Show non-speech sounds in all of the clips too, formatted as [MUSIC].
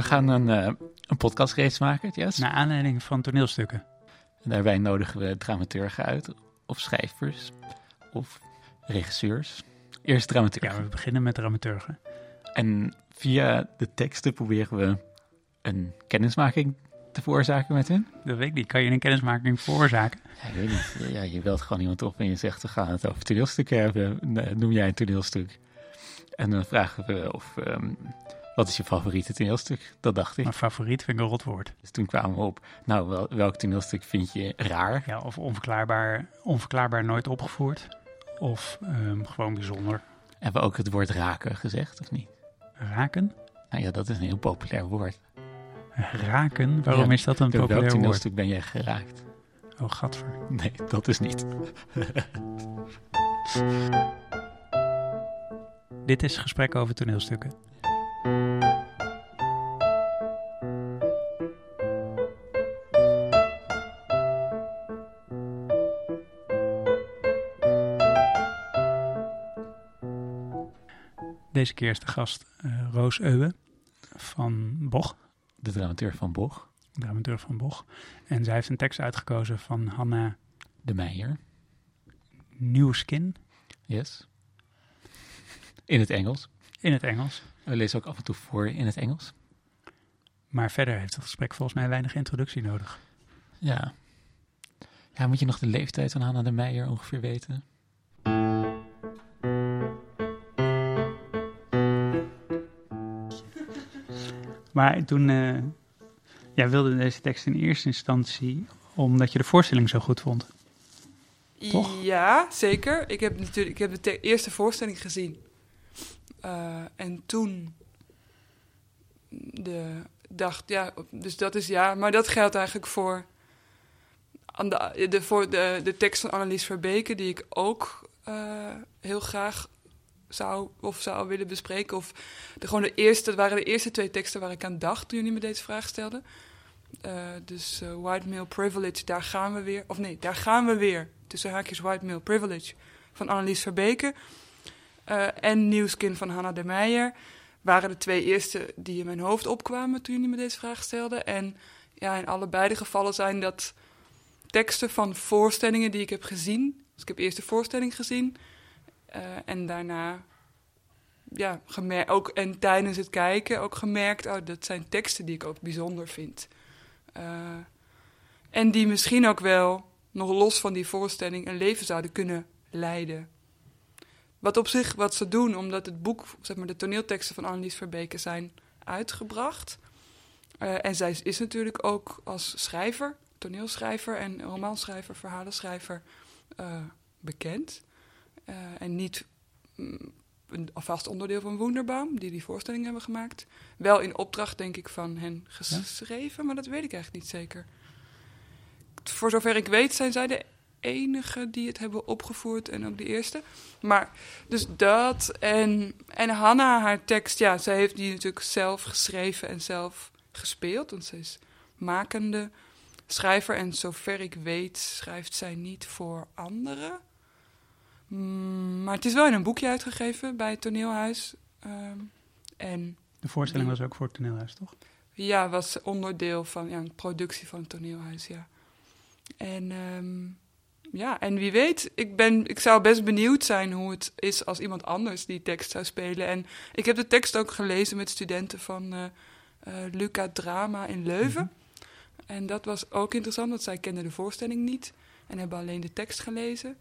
We gaan een, uh, een podcastreeks maken, Jess. Naar aanleiding van toneelstukken. En daarbij nodigen we dramaturgen uit, of schrijvers, of regisseurs. Eerst dramaturgen. Ja, we beginnen met dramaturgen. En via de teksten proberen we een kennismaking te veroorzaken met hen. Dat weet ik niet. Kan je een kennismaking veroorzaken? Ja, ik weet niet. Ja, je belt gewoon iemand op en je zegt, we gaan het over toneelstukken hebben. Noem jij een toneelstuk? En dan vragen we of... Um, wat is je favoriete toneelstuk? Dat dacht ik. Mijn favoriet vind ik een rotwoord. Dus toen kwamen we op, nou, wel, welk toneelstuk vind je raar? Ja, of onverklaarbaar, onverklaarbaar nooit opgevoerd. Of um, gewoon bijzonder. Hebben we ook het woord raken gezegd, of niet? Raken? Nou ja, dat is een heel populair woord. Raken? Waarom ja, is dat een populair welk toneelstuk ben jij geraakt? Oh, gadver. Nee, dat is niet. [LAUGHS] Dit is Gesprek over toneelstukken. Deze keer is de gast uh, Roos Euwe van Boch. De dramateur van Boch. De dramateur van Boch. En zij heeft een tekst uitgekozen van Hanna... De Meijer. New Skin. Yes. In het Engels. In het Engels. We lezen ook af en toe voor in het Engels. Maar verder heeft het gesprek volgens mij weinig introductie nodig. Ja. Ja, moet je nog de leeftijd van Hanna de Meijer ongeveer weten? Maar toen, uh, jij wilde deze tekst in eerste instantie omdat je de voorstelling zo goed vond. Toch? Ja, zeker. Ik heb natuurlijk ik heb de eerste voorstelling gezien. Uh, en toen de dacht, ja, dus dat is ja. Maar dat geldt eigenlijk voor, de, voor de, de tekst van Annelies Verbeke, die ik ook uh, heel graag zou of zou willen bespreken. Of de, gewoon de eerste, dat waren de eerste twee teksten waar ik aan dacht toen jullie me deze vraag stelden. Uh, dus white male privilege, daar gaan we weer. Of nee, daar gaan we weer. Tussen haakjes white male privilege van Annelies Verbeke. Uh, en Nieuwskin van Hanna de Meijer. Waren de twee eerste die in mijn hoofd opkwamen toen jullie me deze vraag stelden. En ja, in allebei de gevallen zijn dat teksten van voorstellingen die ik heb gezien. Dus ik heb eerst de voorstelling gezien. Uh, en daarna, ja, gemerkt, ook, en tijdens het kijken ook gemerkt, oh, dat zijn teksten die ik ook bijzonder vind. Uh, en die misschien ook wel, nog los van die voorstelling, een leven zouden kunnen leiden. Wat op zich, wat ze doen, omdat het boek, zeg maar, de toneelteksten van Annelies Verbeke zijn uitgebracht. Uh, en zij is natuurlijk ook als schrijver, toneelschrijver en romanschrijver, verhalenschrijver uh, bekend. Uh, en niet mm, een vast onderdeel van Wonderbaum, die die voorstelling hebben gemaakt. Wel in opdracht, denk ik, van hen geschreven, ja? maar dat weet ik eigenlijk niet zeker. Voor zover ik weet zijn zij de enige die het hebben opgevoerd en ook de eerste. Maar dus dat en, en Hanna, haar tekst, ja, zij heeft die natuurlijk zelf geschreven en zelf gespeeld. Want ze is makende schrijver en zover ik weet schrijft zij niet voor anderen. Mm, maar het is wel in een boekje uitgegeven bij het Toneelhuis. Um, en de voorstelling was ook voor het Toneelhuis, toch? Ja, was onderdeel van ja, een productie van het Toneelhuis, ja. En um, ja, en wie weet, ik, ben, ik zou best benieuwd zijn hoe het is als iemand anders die tekst zou spelen. En ik heb de tekst ook gelezen met studenten van uh, uh, Luca Drama in Leuven. Mm -hmm. En dat was ook interessant, want zij kenden de voorstelling niet en hebben alleen de tekst gelezen.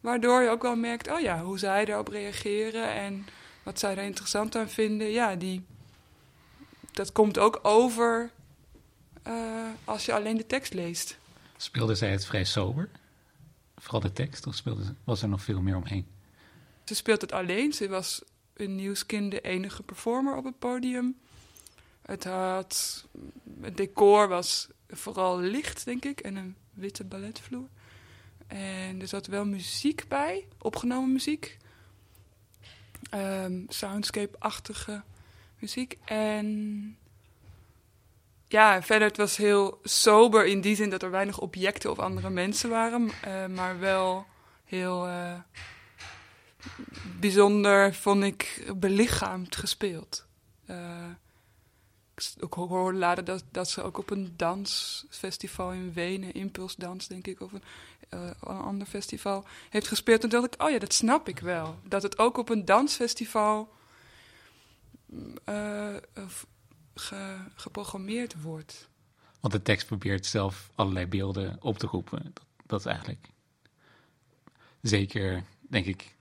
Waardoor je ook wel merkt, oh ja, hoe zij erop reageren en wat zij er interessant aan vinden. Ja, die, dat komt ook over uh, als je alleen de tekst leest. Speelde zij het vrij sober? Vooral de tekst, of speelde, was er nog veel meer omheen? Ze speelt het alleen. Ze was een nieuwskind de enige performer op het podium. Het, had, decor was vooral licht, denk ik, en een witte balletvloer. En er zat wel muziek bij, opgenomen muziek. Um, Soundscape-achtige muziek. En ja, verder het was heel sober in die zin dat er weinig objecten of andere mensen waren. Uh, maar wel heel uh, bijzonder, vond ik, belichaamd gespeeld. Uh, ik hoorde later dat, dat ze ook op een dansfestival in Wenen, Impulsdans denk ik, of een, een ander festival, heeft gespeeld. En toen dacht ik, oh ja, dat snap ik wel. Dat het ook op een dansfestival ge, geprogrammeerd wordt. Want de tekst probeert zelf allerlei beelden op te roepen. Dat, dat is eigenlijk zeker, denk ik,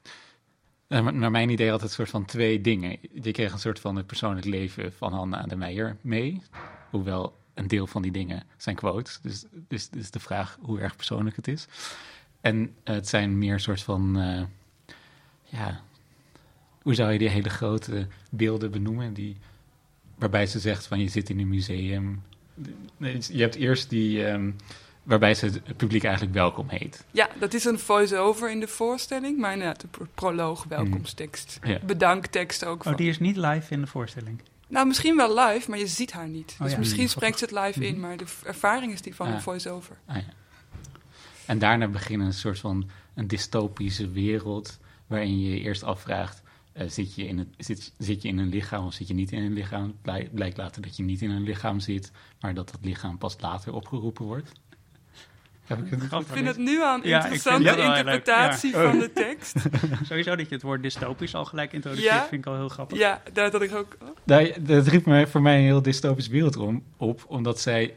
naar mijn idee altijd een soort van twee dingen. Je kreeg een soort van het persoonlijk leven van Hanna de Meijer mee. Hoewel een deel van die dingen zijn quotes. Dus, dus, dus de vraag hoe erg persoonlijk het is. En het zijn meer soort van, uh, ja, hoe zou je die hele grote beelden benoemen? Die, waarbij ze zegt van je zit in een museum. Je hebt eerst die... Um, waarbij ze het publiek eigenlijk welkom heet. Ja, dat is een voice-over in de voorstelling, maar inderdaad, de proloog, welkomsttekst. Mm. Ja. Bedanktekst ook. Oh, die is niet live in de voorstelling? Nou, misschien wel live, maar je ziet haar niet. Oh, dus misschien mm. spreekt ze het live in, mm. maar de ervaring is die van ah. een voice-over. Ah, ja. En daarna beginnen een soort van een dystopische wereld, waarin je je eerst afvraagt, zit, je in het, zit, zit je in een lichaam of zit je niet in een lichaam? Blijkt later dat je niet in een lichaam zit, maar dat dat lichaam pas later opgeroepen wordt. Ik, vind het nu al een interessante interpretatie van de tekst. [LAUGHS] Sowieso dat je het woord dystopisch al gelijk introduceert, vind ik al heel grappig. Ja, dat had ik ook. Dat, dat riep me voor mij een heel dystopisch beeld om, op, omdat zij...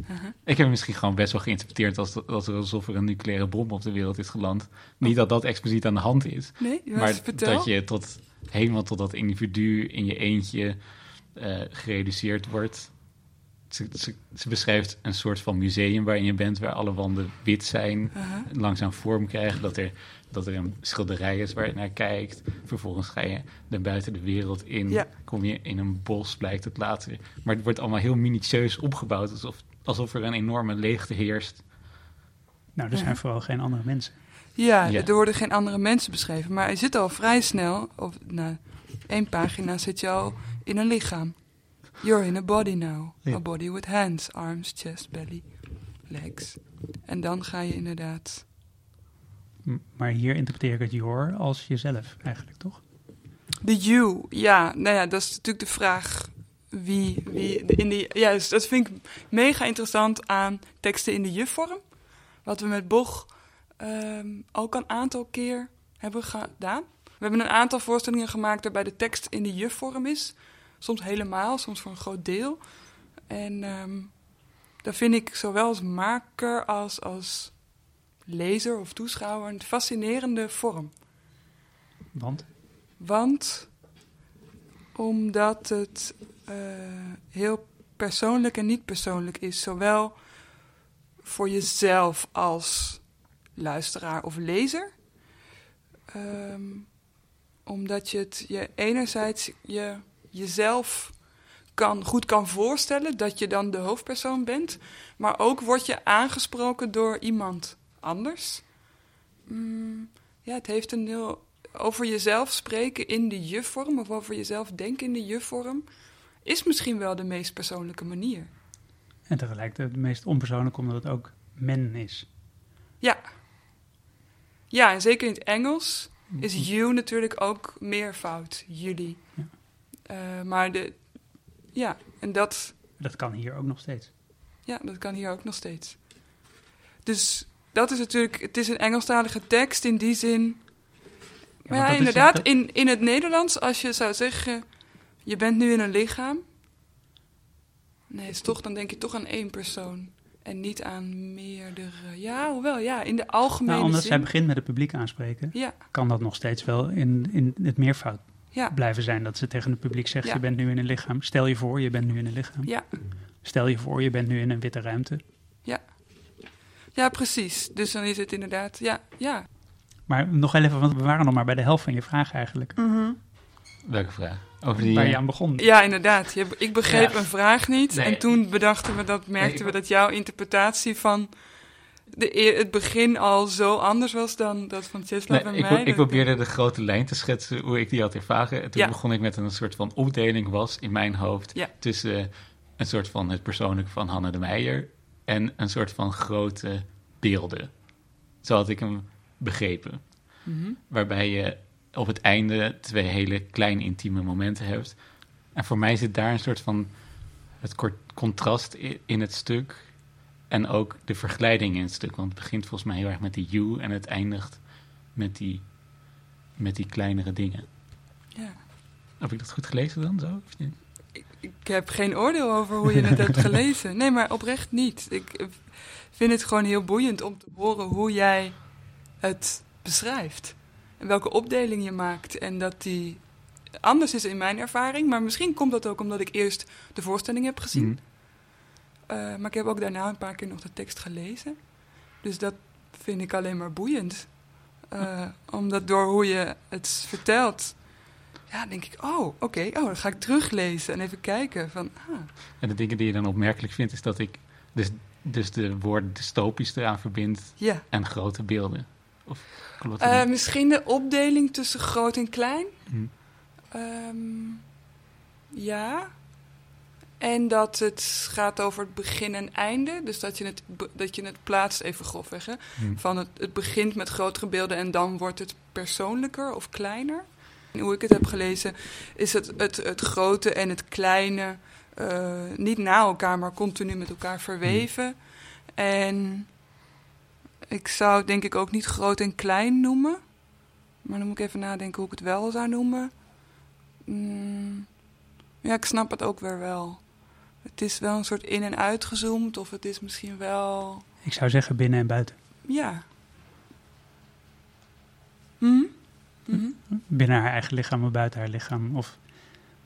Uh-huh. Ik heb het misschien gewoon best wel geïnterpreteerd als, als alsof er een nucleaire bom op de wereld is geland. Niet dat dat expliciet aan de hand is, nee, maar dat je tot, helemaal tot dat individu in je eentje uh, gereduceerd wordt ze, ze, beschrijft een soort van museum waarin je bent, waar alle wanden wit zijn, uh langzaam vorm krijgen, dat er, dat er een schilderij is waar je naar kijkt. Vervolgens ga je dan buiten de wereld in, kom je in een bos, blijkt het later. Maar het wordt allemaal heel minutieus opgebouwd, alsof, alsof er een enorme leegte heerst. Nou, er zijn vooral geen andere mensen. Ja, er worden geen andere mensen beschreven, maar je zit al vrij snel, of na één pagina zit je al in een lichaam. You're in a body now. A body with hands, arms, chest, belly, legs. En dan ga je inderdaad. Maar hier interpreteer ik het your als jezelf eigenlijk, toch? De you, ja. Nou ja, dat is natuurlijk de vraag wie, wie in die... Ja, dus dat vind ik mega interessant aan teksten in de je-vorm. Wat we met Boch um, ook een aantal keer hebben gedaan. We hebben een aantal voorstellingen gemaakt waarbij de tekst in de je-vorm is. Soms helemaal, soms voor een groot deel. En um, daar vind ik zowel als maker als als lezer of toeschouwer een fascinerende vorm. Want? Want omdat het uh, heel persoonlijk en niet persoonlijk is. Zowel voor jezelf als luisteraar of lezer. Um, omdat je het je enerzijds je jezelf kan, goed kan voorstellen dat je dan de hoofdpersoon bent. Maar ook word je aangesproken door iemand anders. Mm, ja, het heeft een heel. Over jezelf spreken in de je-vorm of over jezelf denken in de je-vorm is misschien wel de meest persoonlijke manier. En tegelijkertijd de meest onpersoonlijke omdat het ook men is. Ja. Ja, en zeker in het Engels is mm-hmm. you natuurlijk ook meervoud, jullie. Ja. Uh, maar de, ja, en dat... Dat kan hier ook nog steeds. Ja, dat kan hier ook nog steeds. Dus dat is natuurlijk, het is een Engelstalige tekst in die zin. maar ja, inderdaad, in, in het Nederlands, als je zou zeggen, je bent nu in een lichaam. Nee, is toch, dan denk je toch aan één persoon. En niet aan meerdere. Ja, hoewel, ja, in de algemene nou, omdat zin. zij begint met het publiek aanspreken, ja. kan dat nog steeds wel in, in het meervoud ja. blijven zijn. Dat ze tegen het publiek zegt, je bent nu in een lichaam. Stel je voor, je bent nu in een lichaam. Ja. Stel je voor, je bent nu in een witte ruimte. Ja. Ja, precies. Dus dan is het inderdaad, ja, ja. Maar nog even, want we waren nog maar bij de helft van je vraag eigenlijk. Mm Welke vraag? Over die, Waar je eh, aan begon. Ja, inderdaad. Ik begreep een vraag niet. En toen bedachten we dat, merkten we dat jouw interpretatie van de, het begin al zo anders was dan dat van nee, en mij. Ik, ik probeerde de grote lijn te schetsen hoe ik die had ervaren. En toen begon ik met een soort van opdeling was in mijn hoofd tussen een soort van het persoonlijke van Hanne de Meijer en een soort van grote beelden. Zo had ik hem begrepen. Mhm. Waarbij je op het einde twee hele kleine intieme momenten hebt. En voor mij zit daar een soort van het kort- contrast in het stuk en ook de vergelijking in het stuk. Want het begint volgens mij heel erg met die you en het eindigt met die, met die kleinere dingen. Ja. Heb ik dat goed gelezen dan zo? Of niet? Ik, ik heb geen oordeel over hoe je het hebt [LAUGHS] gelezen. Nee, maar oprecht niet. Ik eh, vind het gewoon heel boeiend om te horen hoe jij het beschrijft. En welke opdeling je maakt. En dat die anders is in mijn ervaring. Maar misschien komt dat ook omdat ik eerst de voorstelling heb gezien. Mhm. Eh, maar ik heb ook daarna een paar keer nog de tekst gelezen. Dus dat vind ik alleen maar boeiend. Eh, omdat door hoe je het vertelt, ja, denk ik, oh, oké, oh, dan ga ik teruglezen en even kijken van, ah, En de dingen die je dan opmerkelijk vindt, is dat ik dus, dus de woorden dystopisch eraan verbind ja. en grote beelden. Of Eh, misschien de opdeling tussen groot en klein. Hm. Ehm, ja. En dat het gaat over het begin en einde. Dus dat je het, dat je het plaatst, even grofweg. Hè? Hm. Van het, het begint met grotere beelden en dan wordt het persoonlijker of kleiner. En hoe ik het heb gelezen, is het, het, het grote en het kleine eh, niet na elkaar, maar continu met elkaar verweven. En ik zou het denk ik ook niet groot en klein noemen. Maar dan moet ik even nadenken hoe ik het wel zou noemen. Mm, ja, ik snap het ook weer wel. Het is wel een soort in- en uitgezoomd, of het is misschien wel. Ik zou zeggen binnen en buiten. Ja. Hm? Mhm. Binnen haar eigen lichaam of buiten haar lichaam. Of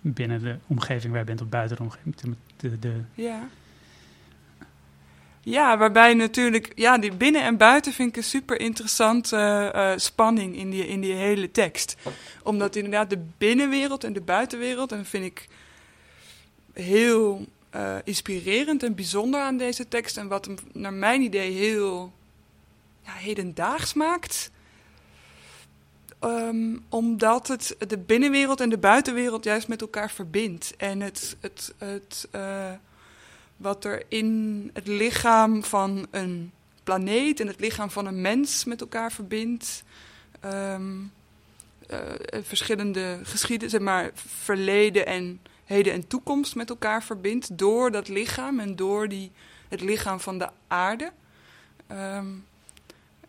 binnen de omgeving waar je bent of buiten de omgeving. De, de, de- Ja. Ja, waarbij natuurlijk, ja, die binnen en buiten vind ik een super interessante eh, spanning in die, in die hele tekst. Omdat inderdaad de binnenwereld en de buitenwereld, en dat vind ik heel eh, inspirerend en bijzonder aan deze tekst. En wat hem naar mijn idee heel ja, hedendaags maakt. Ehm, omdat het de binnenwereld en de buitenwereld juist met elkaar verbindt. En het, het, het, eh, wat er in het lichaam van een planeet en het lichaam van een mens met elkaar verbindt. Ehm, eh, verschillende geschieden, zeg maar, verleden en heden en toekomst met elkaar verbindt. Door dat lichaam en door die, het lichaam van de aarde. Ehm,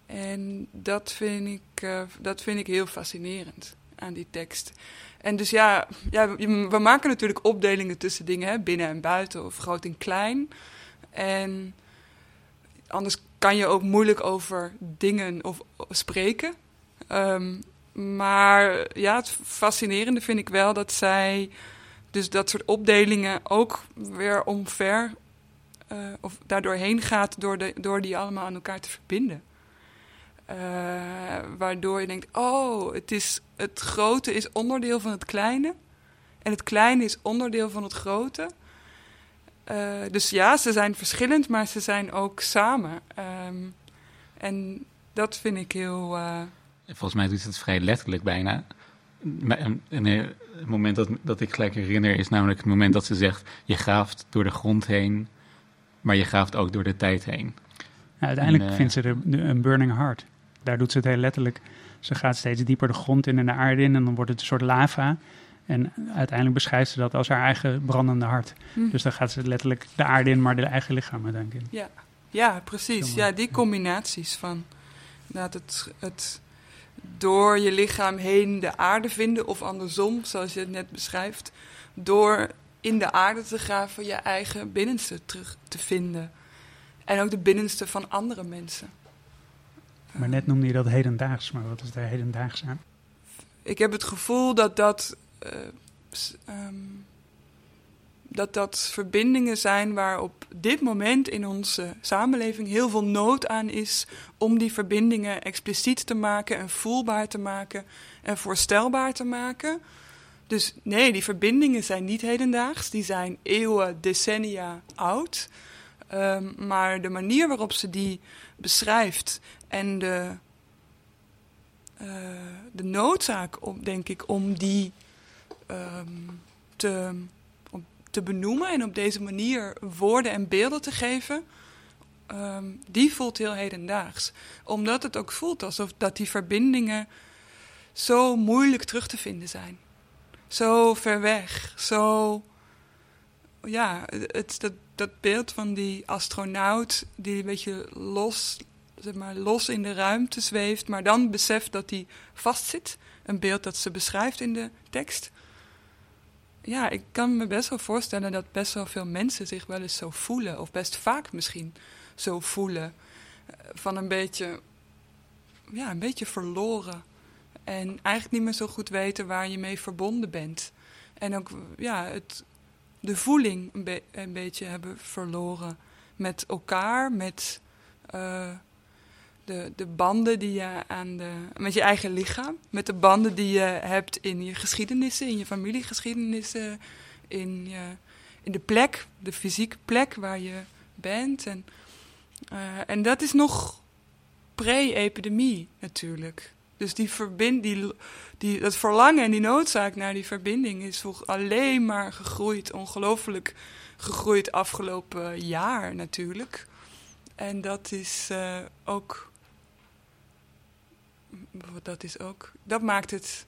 en dat vind, ik, eh, dat vind ik heel fascinerend aan die tekst. En dus ja, ja, we maken natuurlijk opdelingen tussen dingen, hè, binnen en buiten of groot en klein. En anders kan je ook moeilijk over dingen of spreken. Ehm, maar ja, het fascinerende vind ik wel dat zij dus dat soort opdelingen ook weer omver eh, of daardoor heen gaat door, de, door die allemaal aan elkaar te verbinden. Eh, waardoor je denkt, oh, het, is, het grote is onderdeel van het kleine. En het kleine is onderdeel van het grote. Eh, dus ja, ze zijn verschillend, maar ze zijn ook samen. Ehm, en dat vind ik heel... eh, Volgens mij doet het vrij letterlijk bijna. Een, een moment dat, dat ik gelijk herinner is namelijk het moment dat ze zegt... je graaft door de grond heen, maar je graaft ook door de tijd heen. Ja, uiteindelijk En, vindt ze er een burning heart. Daar doet ze het heel letterlijk. Ze gaat steeds dieper de grond in en de aarde in en dan wordt het een soort lava. En uiteindelijk beschrijft ze dat als haar eigen brandende hart. hm. Dus dan gaat ze letterlijk de aarde in, maar de eigen lichaam uiteindelijk in. Ja, ja precies. Ja, die combinaties van dat het, het door je lichaam heen de aarde vinden, of andersom, zoals je het net beschrijft, door in de aarde te graven je eigen binnenste terug te vinden. En ook de binnenste van andere mensen. Maar net noemde je dat hedendaags, maar wat is daar hedendaags aan? ik heb het gevoel dat dat, eh, ehm, dat dat verbindingen zijn waar op dit moment in onze samenleving heel veel nood aan is om die verbindingen expliciet te maken en voelbaar te maken en voorstelbaar te maken. Dus nee, die verbindingen zijn niet hedendaags, die zijn eeuwen, decennia oud. Ehm, maar de manier waarop ze die beschrijft en de, eh, de noodzaak, om, denk ik, om die ehm, te, om te benoemen en op deze manier woorden en beelden te geven, ehm, die voelt heel hedendaags. Omdat het ook voelt alsof dat die verbindingen zo moeilijk terug te vinden zijn. Zo ver weg, zo ja, het, dat, dat beeld van die astronaut die een beetje los, zeg maar, los in de ruimte zweeft, maar dan beseft dat hij vastzit. Een beeld dat ze beschrijft in de tekst. Ja, ik kan me best wel voorstellen dat best wel veel mensen zich wel eens zo voelen, of best vaak misschien zo voelen. Eh, van een beetje, ja, een beetje verloren. En eigenlijk niet meer zo goed weten waar je mee verbonden bent. En ook ja, het, de voeling een, beetje hebben verloren met elkaar, met uh, de, de banden die je aan de. met je eigen lichaam, met de banden die je hebt in je geschiedenissen, in je familiegeschiedenissen, in, je, in de plek, de fysieke plek waar je bent. En, uh, en dat is nog pre-epidemie natuurlijk. Dus die verbind, die, die, dat verlangen en die noodzaak naar die verbinding is alleen maar gegroeid, ongelooflijk gegroeid afgelopen jaar natuurlijk. En dat is uh, ook, dat is ook, dat maakt het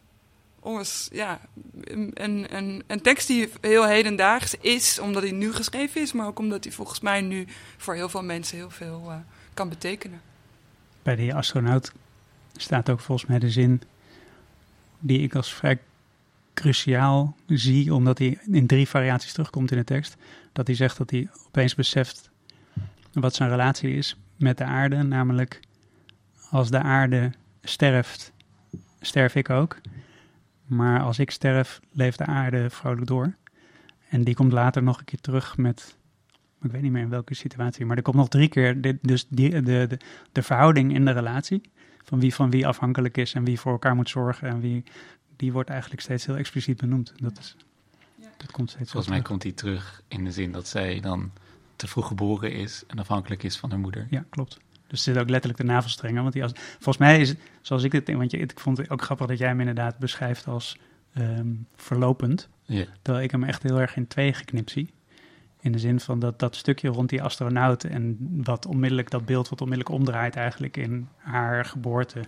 ons, ja, een, een, een tekst die heel hedendaags is, omdat hij nu geschreven is, maar ook omdat hij volgens mij nu voor heel veel mensen heel veel uh, kan betekenen. Bij die astronaut staat ook volgens mij de zin die ik als vrij cruciaal zie, omdat hij in drie variaties terugkomt in de tekst. Dat hij zegt dat hij opeens beseft wat zijn relatie is met de aarde. Namelijk, als de aarde sterft, sterf ik ook. Maar als ik sterf, leeft de aarde vrolijk door. En die komt later nog een keer terug met, ik weet niet meer in welke situatie, maar er komt nog drie keer dus die, de, de, de verhouding in de relatie van wie van wie afhankelijk is en wie voor elkaar moet zorgen en wie, die wordt eigenlijk steeds heel expliciet benoemd. Dat, is, dat komt steeds Volgens mij komt hij terug in de zin dat zij dan te vroeg geboren is en afhankelijk is van haar moeder. Ja, klopt. Dus er zit ook letterlijk de navelstrengen. Want die als, volgens mij is het, zoals ik het, want je, ik vond het ook grappig dat jij hem inderdaad beschrijft als um, verlopend. Ja. Terwijl ik hem echt heel erg in twee geknipt zie. In de zin van dat, dat stukje rond die astronaut en wat onmiddellijk, dat beeld wat onmiddellijk omdraait eigenlijk in haar geboorte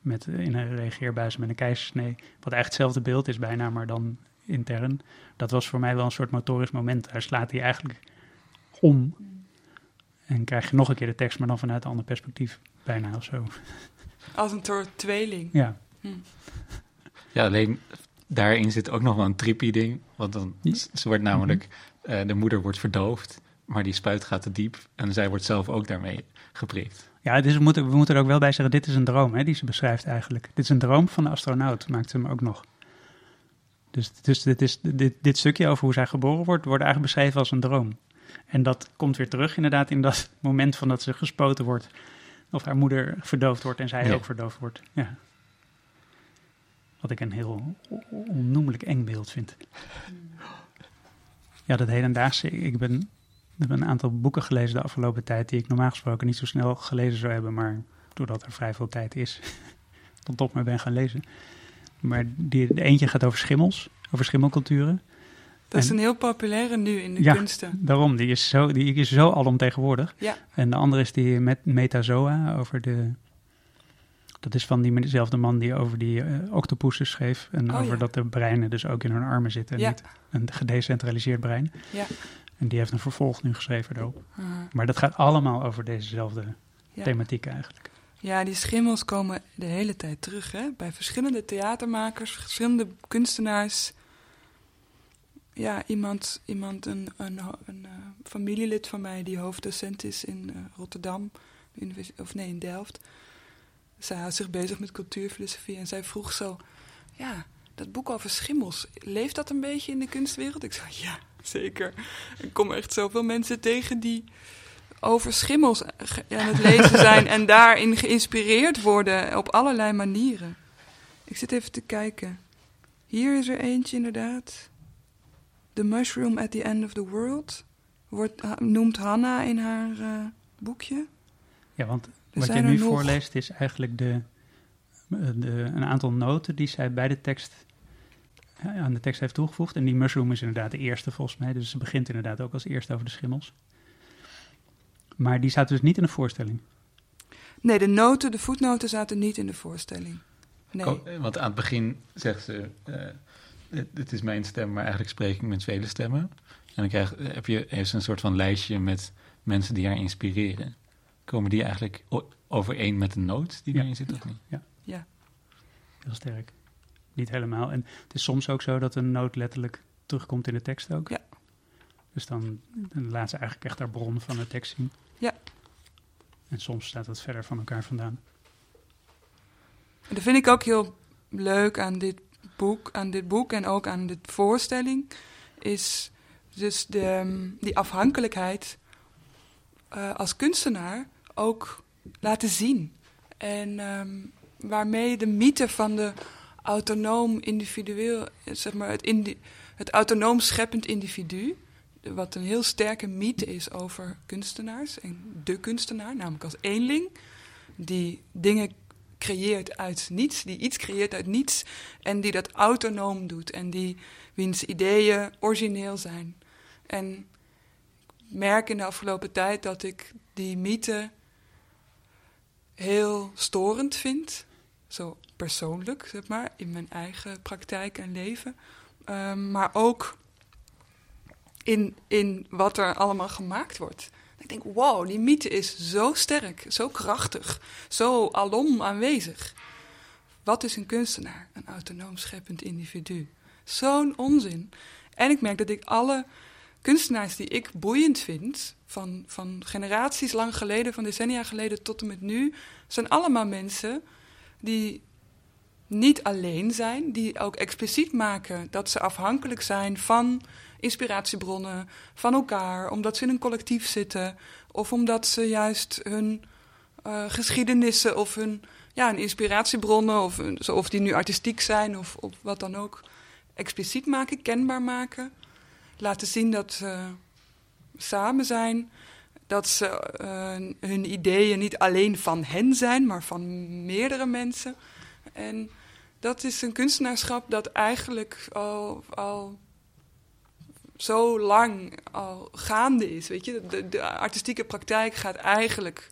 met, in een reageerbuis met een keizersnee. Wat eigenlijk hetzelfde beeld is bijna, maar dan intern. Dat was voor mij wel een soort motorisch moment. Daar slaat hij eigenlijk om en krijg je nog een keer de tekst, maar dan vanuit een ander perspectief bijna of zo. Als een soort tweeling. Ja. Hm. Ja, alleen daarin zit ook nog wel een trippy ding. Want dan, ze wordt namelijk uh, de moeder wordt verdoofd, maar die spuit gaat te diep en zij wordt zelf ook daarmee geprikt. Ja, dus we moeten, we moeten er ook wel bij zeggen, dit is een droom hè, die ze beschrijft eigenlijk. Dit is een droom van de astronaut, maakt ze hem ook nog. Dus, dus dit, is, dit, dit stukje over hoe zij geboren wordt, wordt eigenlijk beschreven als een droom. En dat komt weer terug inderdaad in dat [LAUGHS] moment van dat ze gespoten wordt. Of haar moeder verdoofd wordt en zij ja. ook verdoofd wordt. Ja. Wat ik een heel onnoemelijk eng beeld vind. Ja, dat hedendaagse. Ik ben, ik heb een aantal boeken gelezen de afgelopen tijd die ik normaal gesproken niet zo snel gelezen zou hebben, maar doordat er vrij veel tijd is, dan toch maar ben gaan lezen. Maar die, de eentje gaat over schimmels, over schimmelculturen. Dat is een heel populaire nu in de ja, kunsten. daarom. Die is zo, die is zo alomtegenwoordig. Ja. En de andere is die met Metazoa over de... Dat is van diezelfde man die over die uh, octopussen schreef. En Oh, over ja. dat de breinen dus ook in hun armen zitten. En Ja. niet een gedecentraliseerd brein. Ja. En die heeft een vervolg nu geschreven daarop. Uh, Maar dat gaat allemaal over dezezelfde thematiek eigenlijk. ja, die schimmels komen de hele tijd terug. Hè? Bij verschillende theatermakers, verschillende kunstenaars. Ja, iemand, iemand een, een, een, eh, familielid van mij die hoofddocent is in eh, Rotterdam, of nee, in Delft. Zij houdt zich bezig met cultuurfilosofie en zij vroeg zo: Ja, dat boek over schimmels, leeft dat een beetje in de kunstwereld? Ik zei: Ja, zeker. Ik kom echt zoveel mensen tegen die over schimmels ge- aan het lezen [LAUGHS] zijn en daarin geïnspireerd worden op allerlei manieren. Ik zit even te kijken. Hier is er eentje inderdaad. The Mushroom at the End of the World. Wordt, noemt Hanna in haar eh, boekje. Ja, want wat je nu nog. voorleest is eigenlijk de, eh, de, een aantal noten die zij bij de tekst ja, aan de tekst heeft toegevoegd. En die mushroom is inderdaad de eerste volgens mij. Dus ze begint inderdaad ook als eerste over de schimmels. Maar die staat dus niet in de voorstelling. Nee, de noten, de voetnoten zaten niet in de voorstelling. Nee. Ko- Want aan het begin zegt ze, eh, het, het is mijn stem, maar eigenlijk spreek ik met vele stemmen. En dan krijg, heb je heeft een soort van lijstje met mensen die haar inspireren. Komen die eigenlijk overeen met de noot die Ja. erin zit of niet? Ja. Heel sterk. Niet helemaal. En het is soms ook zo dat een noot letterlijk terugkomt in de tekst ook. Ja. Dus dan, dan laat ze eigenlijk echt haar bron van de tekst zien. Ja. En soms staat het verder van elkaar vandaan. En dat vind ik ook heel leuk aan dit aan dit boek en ook aan dit voorstelling, is dus de, ehm, die afhankelijkheid eh, als kunstenaar ook laten zien. En ehm, waarmee de mythe van de autonoom individueel, zeg maar het, het autonoom scheppend individu, wat een heel sterke mythe is over kunstenaars en de kunstenaar, namelijk als eenling, die dingen creëert uit niets, die iets creëert uit niets en die dat autonoom doet en die wiens ideeën origineel zijn. En ik merk in de afgelopen tijd dat ik die mythe heel storend vind, zo persoonlijk, zeg maar, in mijn eigen praktijk en leven, Ehm, maar ook in, in wat er allemaal gemaakt wordt. Ik denk, wow, die mythe is zo sterk, zo krachtig, zo alom aanwezig. Wat is een kunstenaar? Een autonoom scheppend individu. Zo'n onzin. En ik merk dat ik alle kunstenaars die ik boeiend vind, van, van generaties lang geleden, van decennia geleden tot en met nu, zijn allemaal mensen die niet alleen zijn, die ook expliciet maken dat ze afhankelijk zijn van inspiratiebronnen, van elkaar, omdat ze in een collectief zitten, of omdat ze juist hun eh, geschiedenissen of hun ja, inspiratiebronnen, of, of die nu artistiek zijn of, of wat dan ook, expliciet maken, kenbaar maken. Laten zien dat ze samen zijn, dat ze eh, hun ideeën niet alleen van hen zijn, maar van meerdere mensen. En dat is een kunstenaarschap dat eigenlijk al, al zo lang al gaande is. Weet je? De, de artistieke praktijk gaat eigenlijk,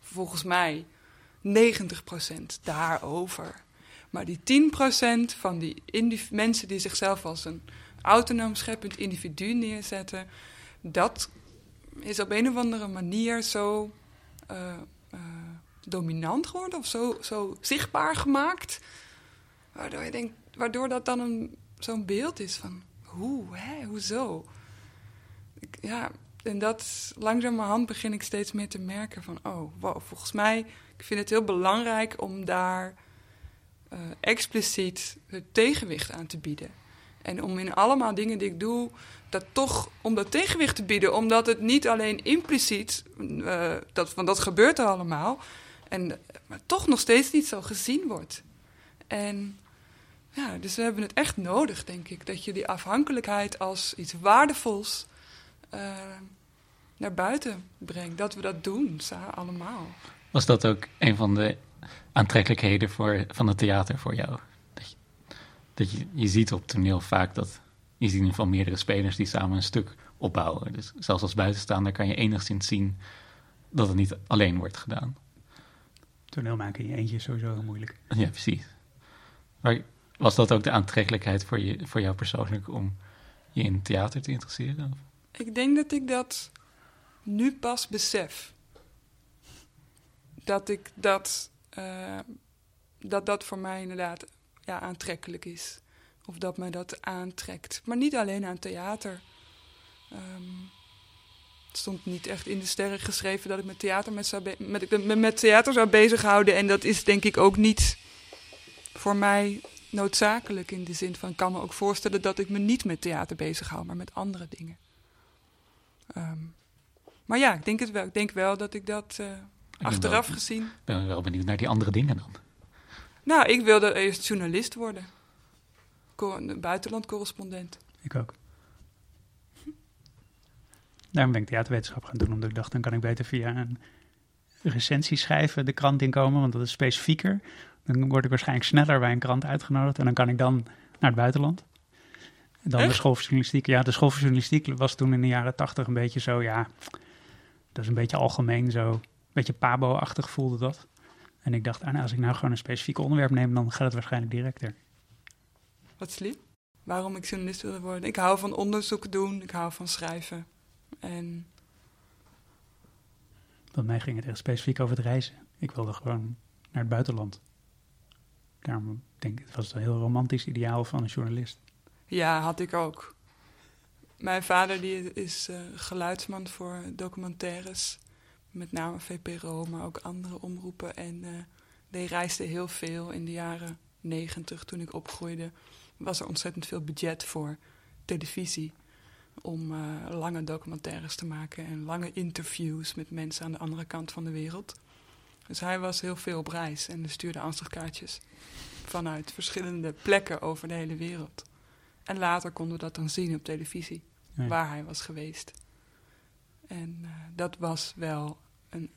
volgens mij, 90% daarover. Maar die 10% van die mensen die zichzelf als een autonoom scheppend individu neerzetten, dat is op een of andere manier zo eh, eh, dominant geworden of zo, zo zichtbaar gemaakt. Waardoor, je denkt, waardoor dat dan een, zo'n beeld is van hoe, hè, hoezo? Ja, en dat langzamerhand begin ik steeds meer te merken van, oh, wow, volgens mij, ik vind het heel belangrijk om daar eh, expliciet het tegenwicht aan te bieden. En om in allemaal dingen die ik doe, dat toch om dat tegenwicht te bieden. Omdat het niet alleen impliciet, eh, dat, want dat gebeurt er allemaal, en, maar toch nog steeds niet zo gezien wordt. En ja, dus we hebben het echt nodig, denk ik. Dat je die afhankelijkheid als iets waardevols eh, naar buiten brengt. Dat we dat doen, allemaal. Was dat ook een van de aantrekkelijkheden voor, van het theater voor jou? Dat je, dat je, je ziet op toneel vaak dat je ziet in ieder geval meerdere spelers die samen een stuk opbouwen. Dus zelfs als buitenstaander kan je enigszins zien dat het niet alleen wordt gedaan. Toneel maken in je eentje is sowieso heel moeilijk. Ja, precies. Maar was dat ook de aantrekkelijkheid voor, je, voor jou persoonlijk om je in theater te interesseren? Ik denk dat ik dat nu pas besef. Dat ik dat, eh, dat, dat voor mij inderdaad ja, aantrekkelijk is. Of dat mij dat aantrekt. Maar niet alleen aan theater. Ehm, het stond niet echt in de sterren geschreven dat ik met theater, met, zou met theater zou bezighouden. En dat is denk ik ook niet voor mij noodzakelijk in de zin van... ik kan me ook voorstellen dat ik me niet met theater bezighoud, maar met andere dingen. Ehm, maar ja, ik denk het wel. Ik denk wel dat ik dat eh, Ik ben achteraf wel- gezien... Ik ben wel benieuwd naar die andere dingen dan. Nou, ik wilde eerst journalist worden. Co- een buitenlandcorrespondent. Ik ook. Daarom ben ik theaterwetenschap gaan doen, omdat ik dacht, dan kan ik beter via een recensie schrijven de krant inkomen, want dat is specifieker. Dan word ik waarschijnlijk sneller bij een krant uitgenodigd en dan kan ik dan naar het buitenland. En dan de school voor journalistiek. Ja, de school voor journalistiek was toen in de jaren tachtig een beetje zo, ja, dat is een beetje algemeen zo, een beetje pabo-achtig voelde dat. En ik dacht, ah, nou, als ik nou gewoon een specifiek onderwerp neem, dan gaat het waarschijnlijk directer. Wat slim. waarom ik journalist wilde worden. Ik hou van onderzoek doen, ik hou van schrijven. En Bij mij ging het echt specifiek over het reizen. Ik wilde gewoon naar het buitenland. Daarom denk ik, het was een heel romantisch ideaal van een journalist. ja, had ik ook. Mijn vader die is eh, geluidsman voor documentaires. Met name VPRO, maar ook andere omroepen. En eh, die reisde heel veel in de jaren negentig toen ik opgroeide. Was er ontzettend veel budget voor televisie. Om eh, lange documentaires te maken en lange interviews met mensen aan de andere kant van de wereld. Dus hij was heel veel op reis en stuurde aanslagkaartjes vanuit verschillende plekken over de hele wereld. En later konden we dat dan zien op televisie, Ja. waar hij was geweest. En eh, dat was wel een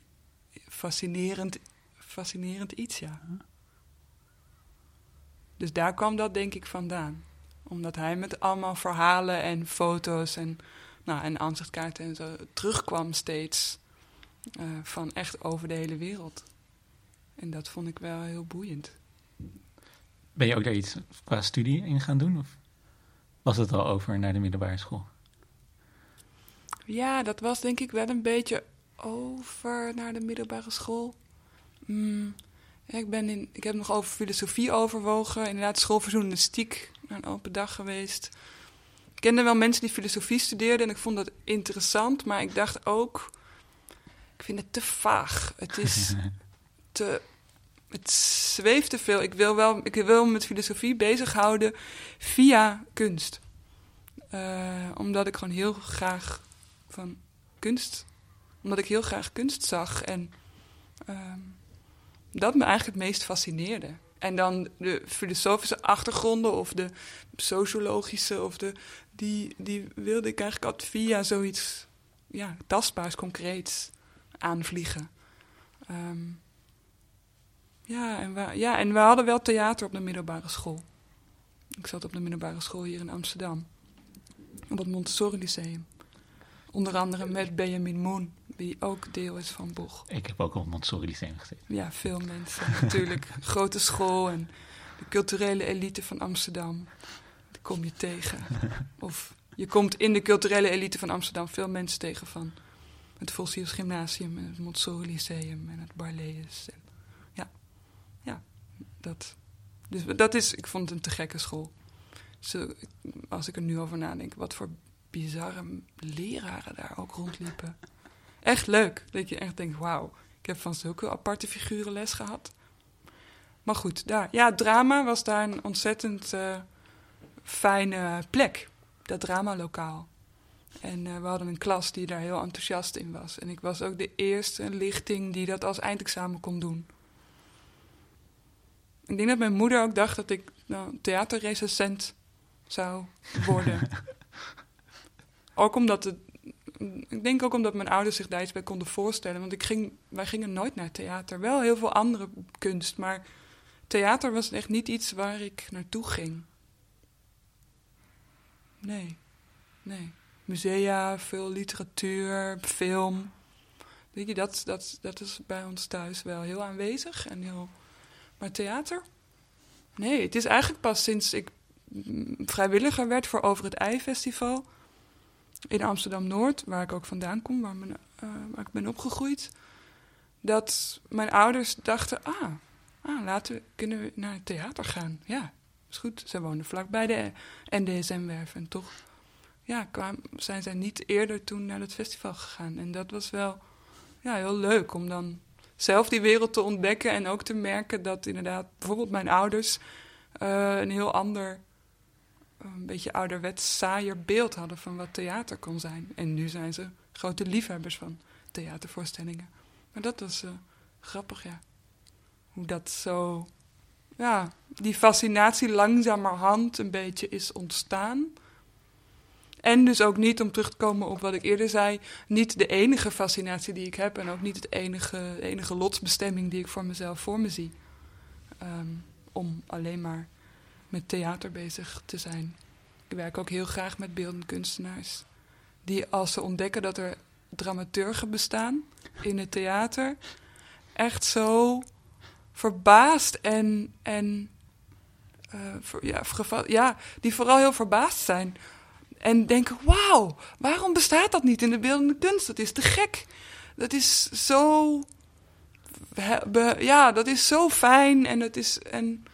fascinerend, fascinerend iets, ja. Dus daar kwam dat denk ik vandaan. Omdat hij met allemaal verhalen en foto's en, nou, en aanzichtkaarten en zo terugkwam steeds eh, van echt over de hele wereld. En dat vond ik wel heel boeiend. Ben je ook daar iets qua studie in gaan doen? Of was het al over naar de middelbare school? Ja, dat was denk ik wel een beetje over naar de middelbare school. Mm, ja, ik, ben in, ik heb nog over filosofie overwogen. Inderdaad, school voor journalistiek. Naar een open dag geweest. Ik kende wel mensen die filosofie studeerden en ik vond dat interessant. Maar ik dacht ook, ik vind het te vaag. Het is [LAUGHS] te... Het zweeft te veel. Ik wil wel ik wil me met filosofie bezighouden via kunst. Eh, omdat ik gewoon heel graag van kunst. Omdat ik heel graag kunst zag. En ehm, dat me eigenlijk het meest fascineerde. En dan de filosofische achtergronden of de sociologische of de. Die, die wilde ik eigenlijk altijd via zoiets ja, tastbaars, concreets aanvliegen. Ehm, ja, en we, ja, en we hadden wel theater op de middelbare school. Ik zat op de middelbare school hier in Amsterdam. Op het Montessori Lyceum. Onder andere met Benjamin Moon, die ook deel is van Boeg. Ik heb ook op Montessori Lyceum gezeten. Ja, veel mensen natuurlijk. [LAUGHS] Grote school en de culturele elite van Amsterdam. Die kom je tegen. [LAUGHS] Of je komt in de culturele elite van Amsterdam veel mensen tegen van het Volsius Gymnasium en het Montessori Lyceum en het Barlees. Ja, ja, dat. Dus dat is, ik vond het een te gekke school. Zo, als ik er nu over nadenk, wat voor bizarre leraren daar ook rondliepen. Echt leuk, dat je echt denkt, wauw, ik heb van zulke aparte figuren les gehad. Maar goed, daar, ja, drama was daar een ontzettend eh, fijne plek. Dat dramalokaal. En eh, we hadden een klas die daar heel enthousiast in was. En ik was ook de eerste lichting die dat als eindexamen kon doen. Ik denk dat mijn moeder ook dacht dat ik nou, theaterrecensent zou worden. [LAUGHS] ook omdat het ik denk ook omdat mijn ouders zich daar iets bij konden voorstellen. Want ik ging, wij gingen nooit naar theater. Wel heel veel andere kunst, maar theater was echt niet iets waar ik naartoe ging. Nee, nee. Musea, veel literatuur, film. Weet je, dat, dat, dat is bij ons thuis wel heel aanwezig. En heel... Maar theater? Nee, het is eigenlijk pas sinds ik vrijwilliger werd voor Over het Ei-festival in Amsterdam-Noord, waar ik ook vandaan kom, waar, eh, waar ik ben opgegroeid, dat mijn ouders dachten, ah, ah laten we, kunnen we naar theater gaan. Ja, is goed. Ze woonden vlakbij de NDSM-werf en toch ja, zijn zij niet eerder toen naar het festival gegaan. En dat was wel ja, heel leuk om dan zelf die wereld te ontdekken en ook te merken dat inderdaad bijvoorbeeld mijn ouders eh, een heel ander een beetje ouderwets saaier beeld hadden van wat theater kon zijn. En nu zijn ze grote liefhebbers van theatervoorstellingen. Maar dat was uh, grappig, ja. Hoe dat zo, ja, die fascinatie langzamerhand een beetje is ontstaan. En dus ook niet, om terug te komen op wat ik eerder zei, niet de enige fascinatie die ik heb en ook niet het enige, de enige lotsbestemming die ik voor mezelf voor me zie. Um, om alleen maar met theater bezig te zijn. Ik werk ook heel graag met beeldend kunstenaars. Die als ze ontdekken dat er dramaturgen bestaan in het theater, echt zo verbaasd en, en eh, ja, ja, die vooral heel verbaasd zijn. En denken, wauw, waarom bestaat dat niet in de beeldende kunst? Dat is te gek. Dat is zo... ja, dat is zo fijn en dat is... En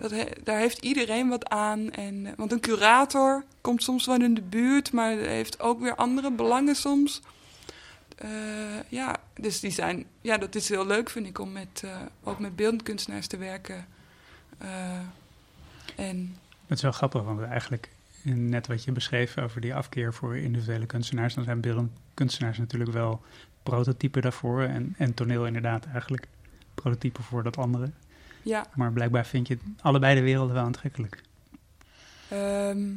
dat daar heeft iedereen wat aan. En, eh, want een curator komt soms wel in de buurt, maar heeft ook weer andere belangen soms. Eh, ja, dus die zijn, ja, dat is heel leuk, vind ik, om met, eh, ook met beeldend kunstenaars te werken. En Het is wel grappig, want eigenlijk net wat je beschreef over die afkeer voor individuele kunstenaars, dan zijn beeldend kunstenaars natuurlijk wel prototypen daarvoor en, en toneel inderdaad eigenlijk prototypen voor dat andere. ja, Maar blijkbaar vind je allebei de werelden wel aantrekkelijk. ehm,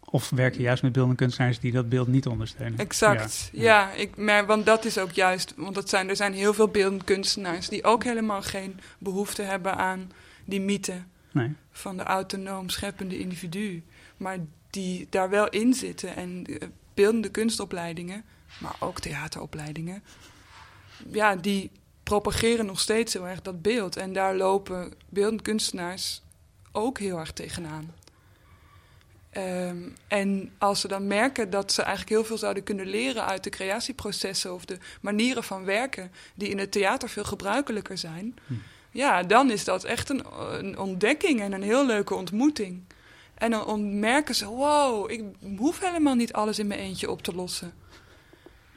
Of werk je juist met beeldende kunstenaars die dat beeld niet ondersteunen? exact. Ja. Ja, ik, maar, want dat is ook juist, want dat zijn, er zijn heel veel beeldend kunstenaars die ook helemaal geen behoefte hebben aan die mythe. Nee. van de autonoom scheppende individu. Maar die daar wel in zitten. En eh, beeldende kunstopleidingen, maar ook theateropleidingen. Ja, die propageren nog steeds heel erg dat beeld. En daar lopen beeldend kunstenaars ook heel erg tegenaan. Ehm, en als ze dan merken dat ze eigenlijk heel veel zouden kunnen leren uit de creatieprocessen of de manieren van werken, die in het theater veel gebruikelijker zijn, Hm. ja, dan is dat echt een, een ontdekking en een heel leuke ontmoeting. En dan merken ze: wow, ik hoef helemaal niet alles in mijn eentje op te lossen.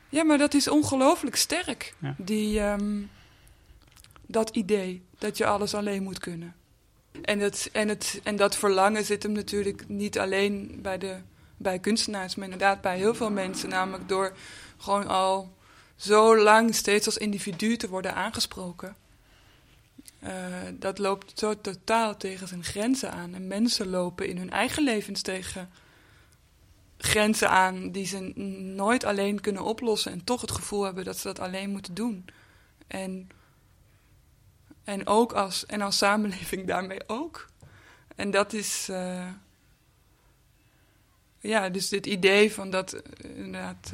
Ja, maar dat is ongelooflijk sterk, Ja. die, ehm, dat idee dat je alles alleen moet kunnen. En, het, en, het, en dat verlangen zit hem natuurlijk niet alleen bij, de, bij kunstenaars, maar inderdaad bij heel veel mensen. Namelijk door gewoon al zo lang steeds als individu te worden aangesproken. Eh, dat loopt zo totaal tegen zijn grenzen aan. En mensen lopen in hun eigen levens tegen grenzen aan die ze nooit alleen kunnen oplossen. En toch het gevoel hebben dat ze dat alleen moeten doen. En, en ook als, en als samenleving [LAUGHS] daarmee ook. En dat is. eh, ja, dus dit idee van dat eh, inderdaad.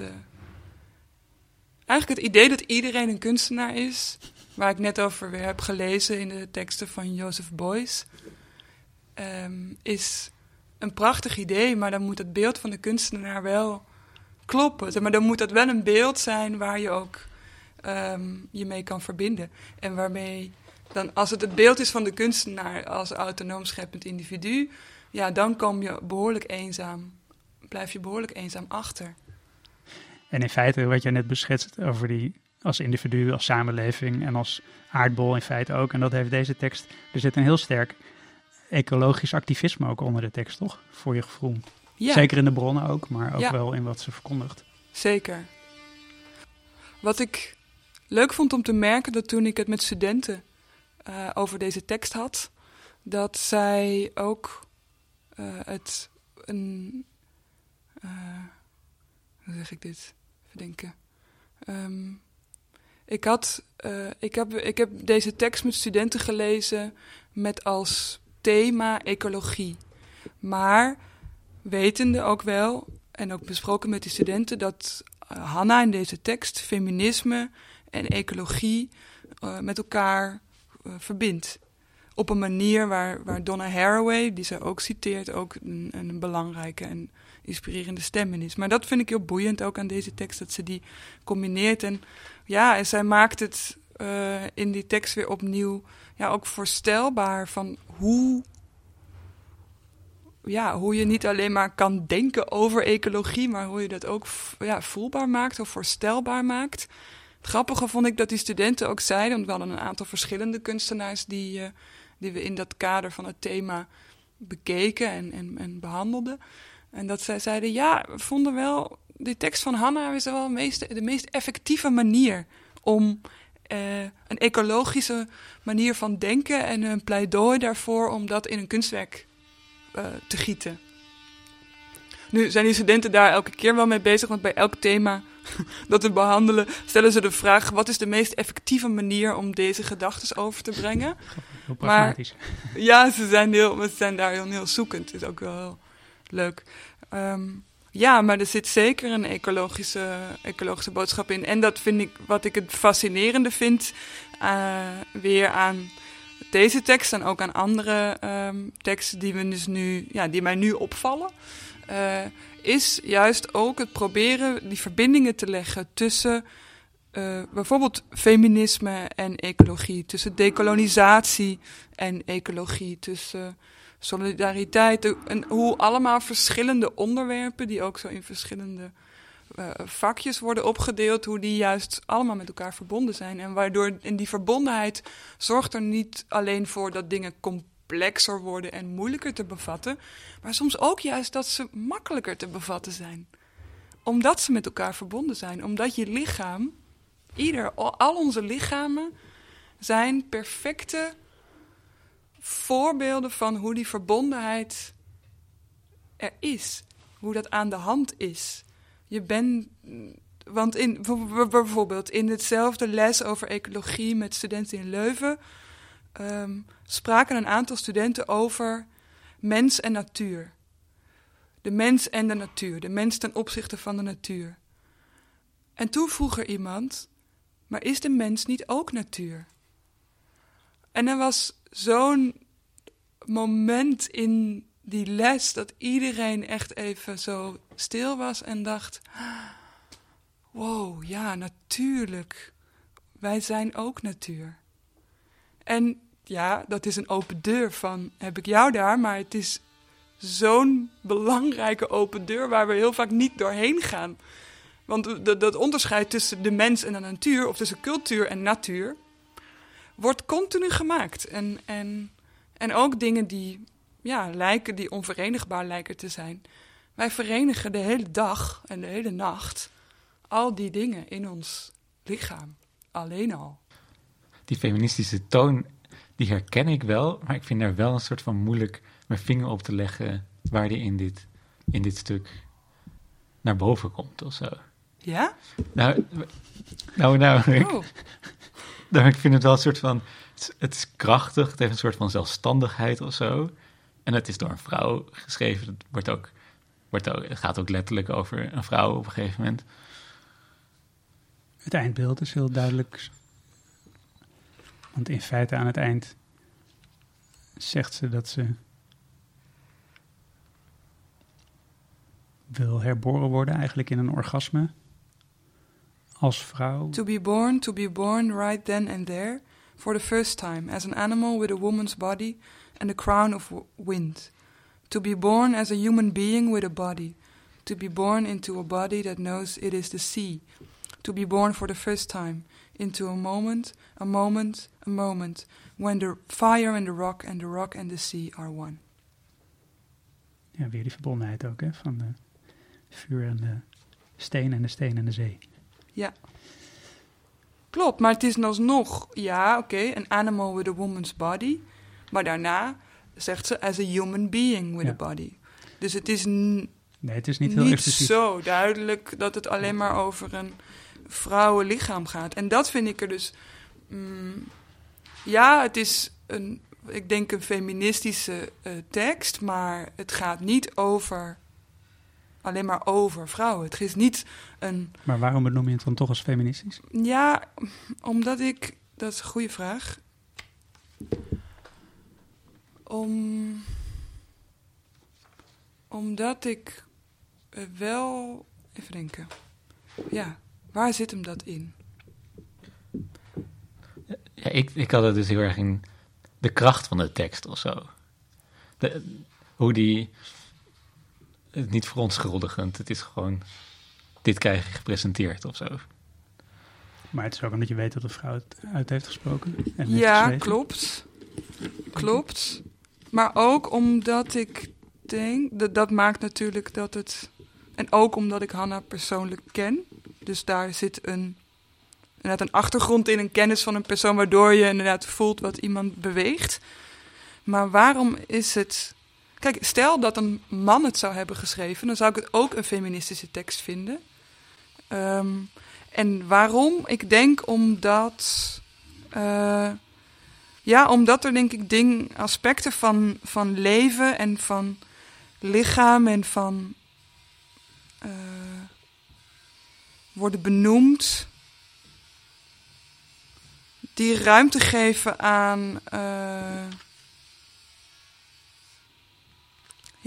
eigenlijk het idee dat iedereen een kunstenaar is, waar ik net over weer heb gelezen in de teksten van Joseph Beuys, ehm, is een prachtig idee, maar dan moet het beeld van de kunstenaar wel kloppen. Maar dan moet dat wel een beeld zijn waar je ook ehm, je mee kan verbinden. En waarmee dan, als het het beeld is van de kunstenaar als autonoom scheppend individu, ja, dan kom je behoorlijk eenzaam, blijf je behoorlijk eenzaam achter. En in feite, wat jij net beschetst over die als individu, als samenleving en als aardbol in feite ook. En dat heeft deze tekst. Er zit een heel sterk ecologisch activisme ook onder de tekst, toch? Voor je gevoel. Ja. Zeker in de bronnen ook, maar ook Ja. wel in wat ze verkondigt. Zeker. Wat ik leuk vond om te merken, dat toen ik het met studenten eh, over deze tekst had, dat zij ook eh, het een. eh, hoe zeg ik dit? Even denken. Ik, had, eh, ik, heb, ik heb deze tekst met studenten gelezen met als thema ecologie. Maar wetende ook wel, en ook besproken met die studenten, dat eh, Hanna in deze tekst feminisme en ecologie eh, met elkaar verbindt. Op een manier waar, waar Donna Haraway, die zij ook citeert, ook een, een belangrijke en inspirerende stem in is. Maar dat vind ik heel boeiend ook aan deze tekst, dat ze die combineert. En ja, en zij maakt het eh, in die tekst weer opnieuw ja, ook voorstelbaar van hoe ja, hoe je niet alleen maar kan denken over ecologie, maar hoe je dat ook ja, voelbaar maakt of voorstelbaar maakt. Het grappige vond ik dat die studenten ook zeiden, want we hadden een aantal verschillende kunstenaars die, eh, die we in dat kader van het thema bekeken en, en, en behandelden. En dat zij zeiden, ja, we vonden wel, die tekst van Hanna is wel de meest, de meest effectieve manier om eh, een ecologische manier van denken en een pleidooi daarvoor om dat in een kunstwerk eh, te gieten. Nu zijn die studenten daar elke keer wel mee bezig, want bij elk thema [LAUGHS] dat we behandelen stellen ze de vraag: wat is de meest effectieve manier om deze gedachten over te brengen? Heel Maar- pragmatisch. [LAUGHS] Ja, ze zijn, heel, ze zijn daar heel, heel zoekend. Het is ook wel leuk. Ehm, ja, maar er zit zeker een ecologische, ecologische boodschap in. En dat vind ik, wat ik het fascinerende vind, eh, weer aan deze tekst en ook aan andere ehm, teksten die, we dus nu, ja, die mij nu opvallen, eh, is juist ook het proberen die verbindingen te leggen tussen uh, bijvoorbeeld feminisme en ecologie, tussen decolonisatie en ecologie, tussen solidariteit en hoe allemaal verschillende onderwerpen die ook zo in verschillende uh, vakjes worden opgedeeld, hoe die juist allemaal met elkaar verbonden zijn. En waardoor in die verbondenheid zorgt er niet alleen voor dat dingen complexer worden en moeilijker te bevatten, maar soms ook juist dat ze makkelijker te bevatten zijn. Omdat ze met elkaar verbonden zijn, omdat je lichaam, ieder, al onze lichamen zijn perfecte voorbeelden van hoe die verbondenheid er is, hoe dat aan de hand is. Je bent. Want in, bijvoorbeeld in hetzelfde les over ecologie met studenten in Leuven um, spraken een aantal studenten over mens en natuur. De mens en de natuur, de mens ten opzichte van de natuur. En toen vroeg er iemand: Maar is de mens niet ook natuur? En er was zo'n moment in die les dat iedereen echt even zo stil was en dacht: Wow, ja, natuurlijk. Wij zijn ook natuur. En ja, dat is een open deur van heb ik jou daar, maar het is zo'n belangrijke open deur waar we heel vaak niet doorheen gaan. Want dat onderscheid tussen de mens en de natuur, of tussen cultuur en natuur, wordt continu gemaakt. En, en, en ook dingen die ja, lijken, die onverenigbaar lijken te zijn. Wij verenigen de hele dag en de hele nacht al die dingen in ons lichaam. Alleen al. Die feministische toon, die herken ik wel, maar ik vind daar wel een soort van moeilijk mijn vinger op te leggen waar die in dit, in dit stuk naar boven komt of zo. Ja? Nou, nou, nou, ik, oh. Ik vind het wel een soort van, het is krachtig, het heeft een soort van zelfstandigheid of zo. En het is door een vrouw geschreven. Het, wordt ook, wordt ook, het gaat ook letterlijk over een vrouw op een gegeven moment. Het eindbeeld is heel duidelijk. Want in feite aan het eind zegt ze dat ze wil herboren worden, eigenlijk in een orgasme. Als vrouw. To be born, to be born right then and there, for the first time, as an animal with a woman's body and a crown of wind. To be born as a human being with a body. To be born into a body that knows it is the sea. To be born for the first time into a moment, a moment, a moment, when the fire and the rock and the rock and the sea are one. Ja, weer die verbondenheid ook, hè? Van de vuur en de steen en de steen en de zee. Ja. Klopt, maar het is alsnog, ja, oké, okay, an animal with a woman's body. Maar daarna zegt ze as a human being with a body. Dus het is, nee, het is niet, heel niet zo duidelijk dat het alleen maar over een vrouwenlichaam gaat. En dat vind ik er dus. Mm, ja, het is een, ik denk een feministische uh, tekst, maar het gaat niet over alleen maar over vrouwen. Het is niet een. Maar waarom benoem je het dan toch als feministisch? Ja, omdat ik. Dat is een goede vraag om, omdat ik wel. Even denken. Ja, waar zit hem dat in? Ja, ik, ik had het dus heel erg in de kracht van de tekst of zo. De, hoe die. Het niet verontschuldigend, het is gewoon. Dit krijg je gepresenteerd of zo. Maar het is ook omdat je weet dat de vrouw het uit heeft gesproken. En ja, klopt. Klopt. Maar ook omdat ik denk, dat, dat maakt natuurlijk dat het. En ook omdat ik Hanna persoonlijk ken. Dus daar zit een, inderdaad een achtergrond in, een kennis van een persoon, waardoor je inderdaad voelt wat iemand beweegt. Maar waarom is het. Kijk, stel dat een man het zou hebben geschreven, dan zou ik het ook een feministische tekst vinden. Ehm, en waarom? Ik denk omdat. Uh, ja, omdat er denk ik ding, aspecten van, van leven en van lichaam en van uh, worden benoemd die ruimte geven aan. eh,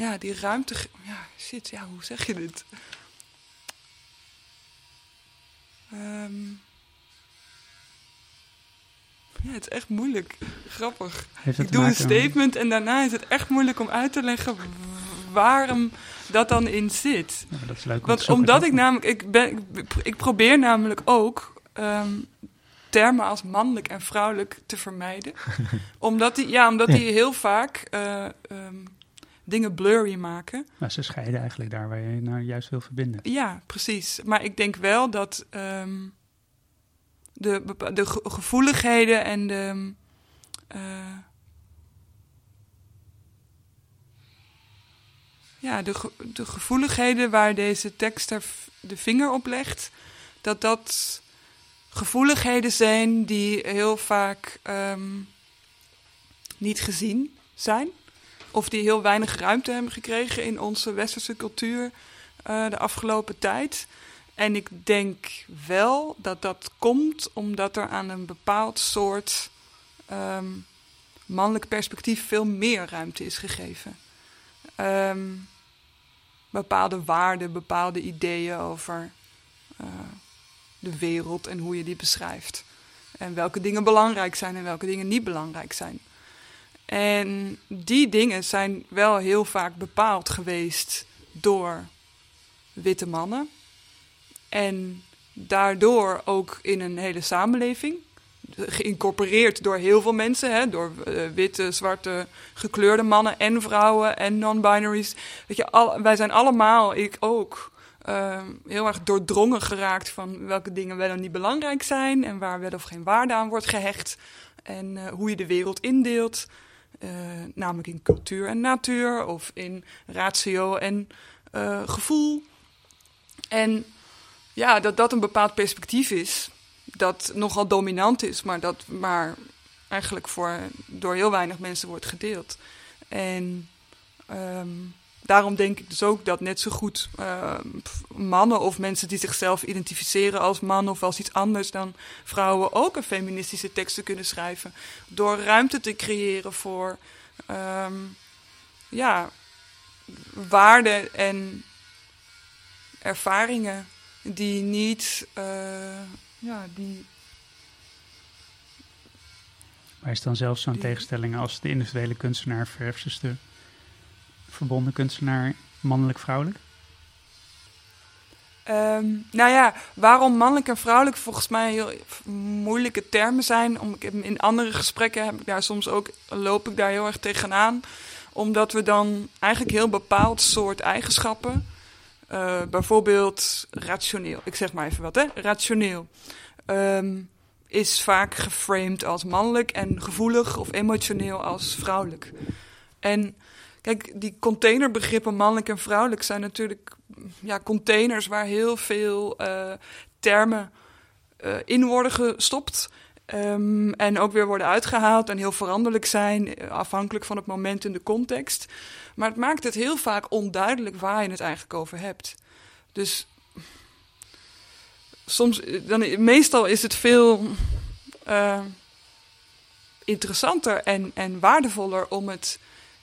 ja, die ruimte. Ja, shit, ja, hoe zeg je dit? Ehm, ja, het is echt moeilijk. Grappig. Ik doe een statement en daarna is het echt moeilijk om uit te leggen waarom dat dan in zit. Ja, dat is leuk Want omdat ik namelijk, ik, ben, ik, probeer namelijk ook ehm, termen als mannelijk en vrouwelijk te vermijden. [LAUGHS] omdat die, ja, omdat die heel vaak eh, ehm, dingen blurry maken. Maar ze scheiden eigenlijk daar waar je nou juist wil verbinden. Ja, precies. Maar ik denk wel dat ehm, de, de ge- gevoeligheden en de. eh, ja, de, ge- de gevoeligheden waar deze tekst er de vinger op legt, dat dat gevoeligheden zijn die heel vaak ehm, niet gezien zijn. Of die heel weinig ruimte hebben gekregen in onze westerse cultuur eh, de afgelopen tijd. En ik denk wel dat dat komt omdat er aan een bepaald soort ehm, mannelijk perspectief veel meer ruimte is gegeven. Ehm, bepaalde waarden, bepaalde ideeën over eh, de wereld en hoe je die beschrijft. En welke dingen belangrijk zijn en welke dingen niet belangrijk zijn. En die dingen zijn wel heel vaak bepaald geweest door witte mannen. En daardoor ook in een hele samenleving. Geïncorporeerd door heel veel mensen. Hè? Door eh, witte, zwarte, gekleurde mannen en vrouwen en non-binaries. Weet je, wij zijn allemaal, ik ook, eh, heel erg doordrongen geraakt van welke dingen wel en niet belangrijk zijn. En waar wel of geen waarde aan wordt gehecht. En eh, hoe je de wereld indeelt. Eh, namelijk in cultuur en natuur. Of in ratio en eh, gevoel. En ja, dat dat een bepaald perspectief is, dat nogal dominant is, maar dat maar eigenlijk voor, door heel weinig mensen wordt gedeeld. En ehm, daarom denk ik dus ook dat net zo goed ehm, mannen of mensen die zichzelf identificeren als man of als iets anders dan vrouwen ook een feministische teksten kunnen schrijven. Door ruimte te creëren voor ehm, ja, waarden en ervaringen die niet, eh, ja, die, Maar is dan zelfs zo'n Die- tegenstelling als de individuele kunstenaar versus de verbonden kunstenaar mannelijk-vrouwelijk? Ehm, nou ja, waarom mannelijk en vrouwelijk volgens mij heel moeilijke termen zijn. Om, in andere gesprekken heb ik daar soms ook, loop ik daar heel erg tegenaan. Omdat we dan eigenlijk heel bepaald soort eigenschappen, eh, bijvoorbeeld rationeel, ik zeg maar even wat hè, rationeel, ehm, is vaak geframed als mannelijk en gevoelig of emotioneel als vrouwelijk. En kijk, die containerbegrippen mannelijk en vrouwelijk zijn natuurlijk ja, containers waar heel veel eh, termen eh, in worden gestopt. ehm, en ook weer worden uitgehaald en heel veranderlijk zijn, eh, afhankelijk van het moment en de context. Maar het maakt het heel vaak onduidelijk waar je het eigenlijk over hebt. Dus soms, dan, meestal is het veel interessanter en, en waardevoller om het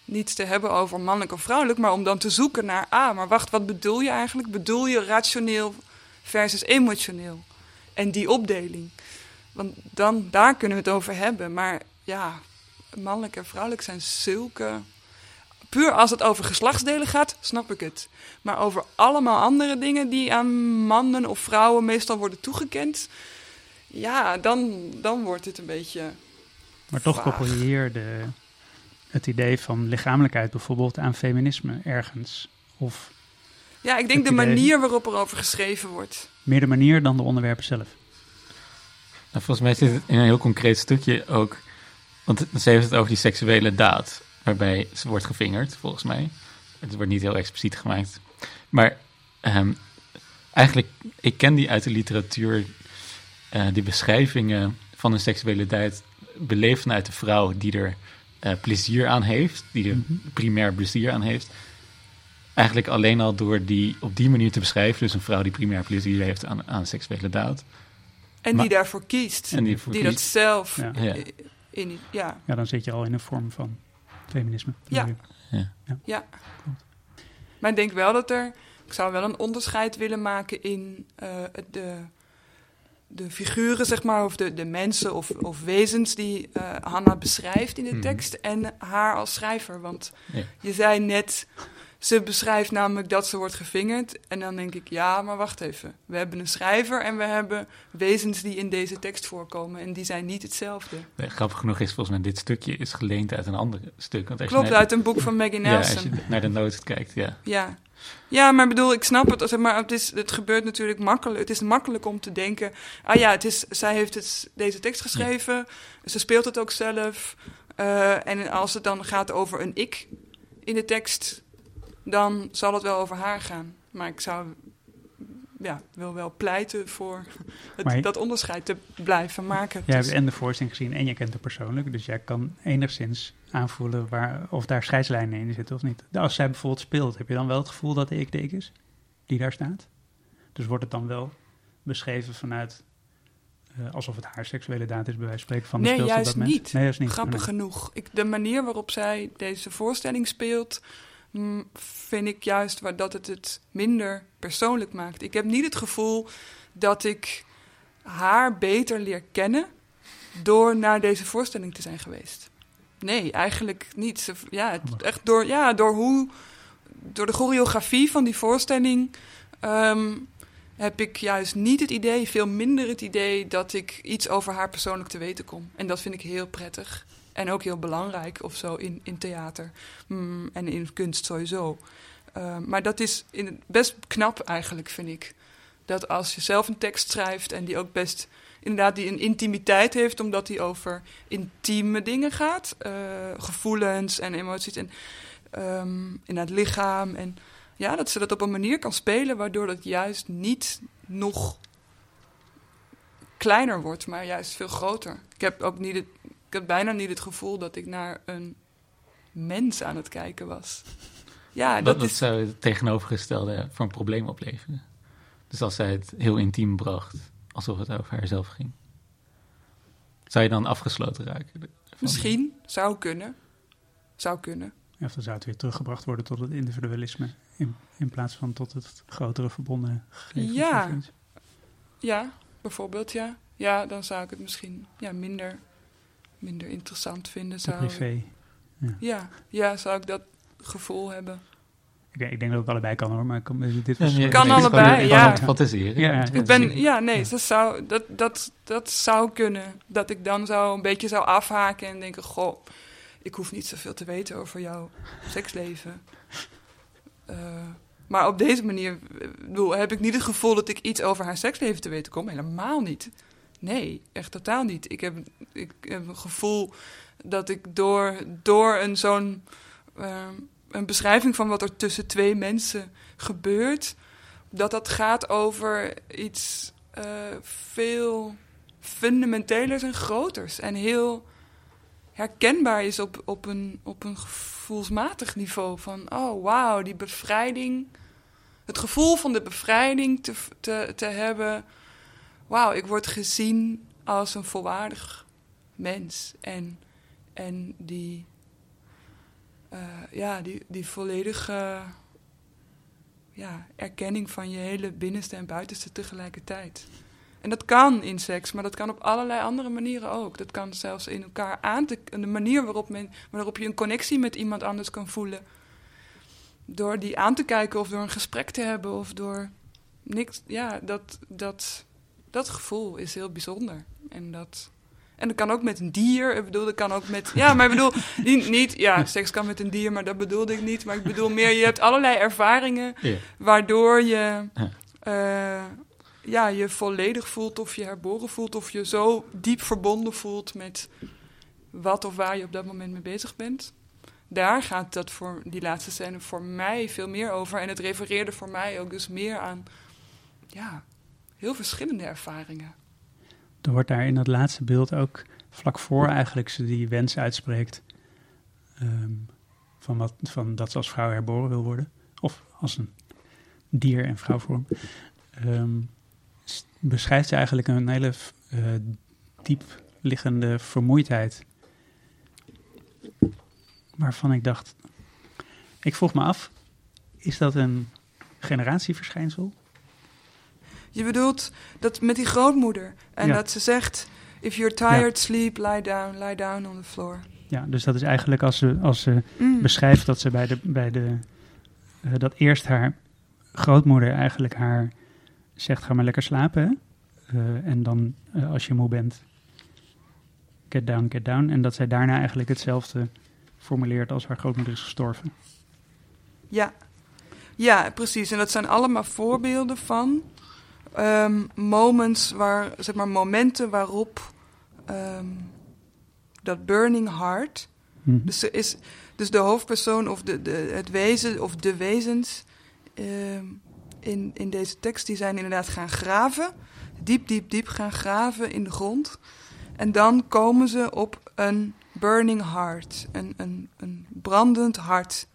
niet te hebben over mannelijk of vrouwelijk, maar om dan te zoeken naar, ah, maar wacht, wat bedoel je eigenlijk? Bedoel je rationeel versus emotioneel? En die opdeling. Want dan, daar kunnen we het over hebben. Maar ja, mannelijk en vrouwelijk zijn zulke... Puur als het over geslachtsdelen gaat, snap ik het. Maar over allemaal andere dingen die aan mannen of vrouwen meestal worden toegekend... Ja, dan, dan wordt het een beetje... Maar toch Vaag. koppel je hier de, het idee van lichamelijkheid bijvoorbeeld aan feminisme ergens. Of Ja, ik denk de manier waarop er over geschreven wordt. meer de manier dan de onderwerpen zelf. Nou, volgens mij zit het in een heel concreet stukje ook. Want ze heeft het over die seksuele daad. Waarbij ze wordt gevingerd, volgens mij. Het wordt niet heel expliciet gemaakt. Maar ehm, eigenlijk, ik ken die uit de literatuur. eh, die beschrijvingen van een seksuele daad. beleefd vanuit de vrouw die er eh, plezier aan heeft. Die er Mhm. primair plezier aan heeft. Eigenlijk alleen al door die op die manier te beschrijven. Dus een vrouw die primair plezier heeft aan, aan seksuele daad En Maar- die daarvoor kiest. En die voor die dat zelf Ja. Ja. in... Ja, Ja, dan zit je al in een vorm van feminisme. Ja. Maar ik denk wel dat er... Ik zou wel een onderscheid willen maken in eh, de, de figuren, zeg maar... of de, de mensen of, of wezens die eh Hanna beschrijft in de Mhm. tekst... en haar als schrijver. Want Ja. je zei net... Ze beschrijft namelijk dat ze wordt gevingerd. En dan denk ik, ja, maar wacht even. We hebben een schrijver en we hebben wezens die in deze tekst voorkomen. En die zijn niet hetzelfde. Nee, grappig genoeg is volgens mij dit stukje is geleend uit een ander stuk. Want Klopt, uit een boek van Maggie Ja, als Nelson. je naar de notes kijkt, ja. Ja. Ja, maar ik bedoel, ik snap het. Zeg maar, het, is, het gebeurt natuurlijk makkelijk. Het is makkelijk om te denken... Ah ja, het is, zij heeft het, deze tekst geschreven. Ze speelt het ook zelf. eh, en als het dan gaat over een ik in de tekst... dan zal het wel over haar gaan. Maar ik zou... Ja, wil wel pleiten voor het, Maar je- dat onderscheid te blijven maken. Jij hebt Dus- en de voorstelling gezien en je kent haar persoonlijk. Dus jij kan enigszins aanvoelen waar, of daar scheidslijnen in zitten of niet. Als zij bijvoorbeeld speelt, heb je dan wel het gevoel dat de ik de ik is? Die daar staat? Dus wordt het dan wel beschreven vanuit... eh, alsof het haar seksuele daad is, bij wijze van spreken, van de Nee, juist dat niet. Nee, juist niet. Grappig nee. genoeg. Ik, de manier waarop zij deze voorstelling speelt, mm, vind ik juist waar, dat het het minder persoonlijk maakt. Ik heb niet het gevoel dat ik haar beter leer kennen door naar deze voorstelling te zijn geweest. Nee, eigenlijk niet. Ja, het, echt door, ja, door hoe, door de choreografie van die voorstelling. ehm, heb ik juist niet het idee, veel minder het idee, dat ik iets over haar persoonlijk te weten kom. En dat vind ik heel prettig. En ook heel belangrijk of zo in, in theater Mm, en in kunst sowieso. Uh, maar dat is in, best knap eigenlijk, vind ik. Dat als je zelf een tekst schrijft en die ook best inderdaad die een intimiteit heeft, omdat die over intieme dingen gaat, uh, gevoelens en emoties en um, in het lichaam. En ja, dat ze dat op een manier kan spelen waardoor dat juist niet nog kleiner wordt, maar juist veel groter. Ik heb ook niet het, ik heb bijna niet het gevoel dat ik naar een mens aan het kijken was. Ja, dat, dat is... zou het tegenovergestelde voor een probleem opleveren. Dus als zij het heel intiem bracht, alsof het over haarzelf ging. Zou je dan afgesloten raken? ervan? Misschien, zou kunnen. Zou kunnen. Of dan zou het weer teruggebracht worden tot het individualisme. In, in plaats van tot het grotere verbonden gegeven. Ja. Ja, bijvoorbeeld, ja. Ja, dan zou ik het misschien ja, minder, minder interessant vinden. Zou... privé. Ja, ja, zou ik dat gevoel hebben. Ik, ik denk dat het allebei kan hoor, maar ik kan, dit was... nee, Kan het is allebei, gewoon ja. fantaseren. Ja, ja. Ik ben, ja, nee, dat zou, dat, dat, dat zou kunnen. Dat ik dan zo een beetje zou afhaken en denken: Goh, ik hoef niet zoveel te weten over jouw seksleven. Uh, maar op deze manier bedoel, heb ik niet het gevoel dat ik iets over haar seksleven te weten kom. Helemaal niet. Nee, echt totaal niet. Ik heb, ik heb een gevoel dat ik door, door een zo'n uh, een beschrijving van wat er tussen twee mensen gebeurt, dat dat gaat over iets uh, veel fundamentelers en groters. En heel herkenbaar is op, op, een, op een gevoelsmatig niveau. Van, oh wauw, die bevrijding. Het gevoel van de bevrijding te, te, te hebben. Wauw, ik word gezien als een volwaardig mens. En, en die, uh, ja, die, die volledige ja, erkenning van je hele binnenste en buitenste tegelijkertijd. En dat kan in seks, maar dat kan op allerlei andere manieren ook. Dat kan zelfs in elkaar aan te... De manier waarop, men, waarop je een connectie met iemand anders kan voelen. Door die aan te kijken of door een gesprek te hebben of door niks... Ja, dat, dat, dat gevoel is heel bijzonder. En dat... En dat kan ook met een dier. Ik bedoel, dat kan ook met... Ja, maar ik bedoel, niet, niet... Ja, seks kan met een dier, maar dat bedoelde ik niet. Maar ik bedoel meer, je hebt allerlei ervaringen... Waardoor je... Uh, ja, je volledig voelt of je herboren voelt... of je zo diep verbonden voelt met wat of waar je op dat moment mee bezig bent. Daar gaat dat voor die laatste scène voor mij veel meer over. En het refereerde voor mij ook dus meer aan... Ja, heel verschillende ervaringen. Er wordt daar in dat laatste beeld ook vlak voor eigenlijk ze die wens uitspreekt um, van, wat, van dat ze als vrouw herboren wil worden. Of als een dier en vrouwvorm. Um, s- beschrijft ze eigenlijk een hele eh, diep liggende vermoeidheid. Waarvan ik dacht, ik vroeg me af, is dat een generatieverschijnsel? Je bedoelt dat met die grootmoeder. En Ja. dat ze zegt: If you're tired, sleep, lie down, lie down on the floor. Ja, dus dat is eigenlijk als ze, als ze Mm. beschrijft dat ze bij de, bij de eh, dat eerst haar grootmoeder eigenlijk haar zegt ga maar lekker slapen. hè? Eh, en dan eh, als je moe bent, get down, get down. En dat zij daarna eigenlijk hetzelfde formuleert als haar grootmoeder is gestorven. Ja. ja, precies. En dat zijn allemaal voorbeelden van ehm, moments waar, zeg maar, momenten waarop ehm, dat burning heart. Mhm. Dus, er is, dus de hoofdpersoon of de, de, het wezen of de wezens ehm, in, in deze tekst, die zijn inderdaad gaan graven. Diep, diep, diep gaan graven in de grond. En dan komen ze op een burning heart, een, een, een brandend hart.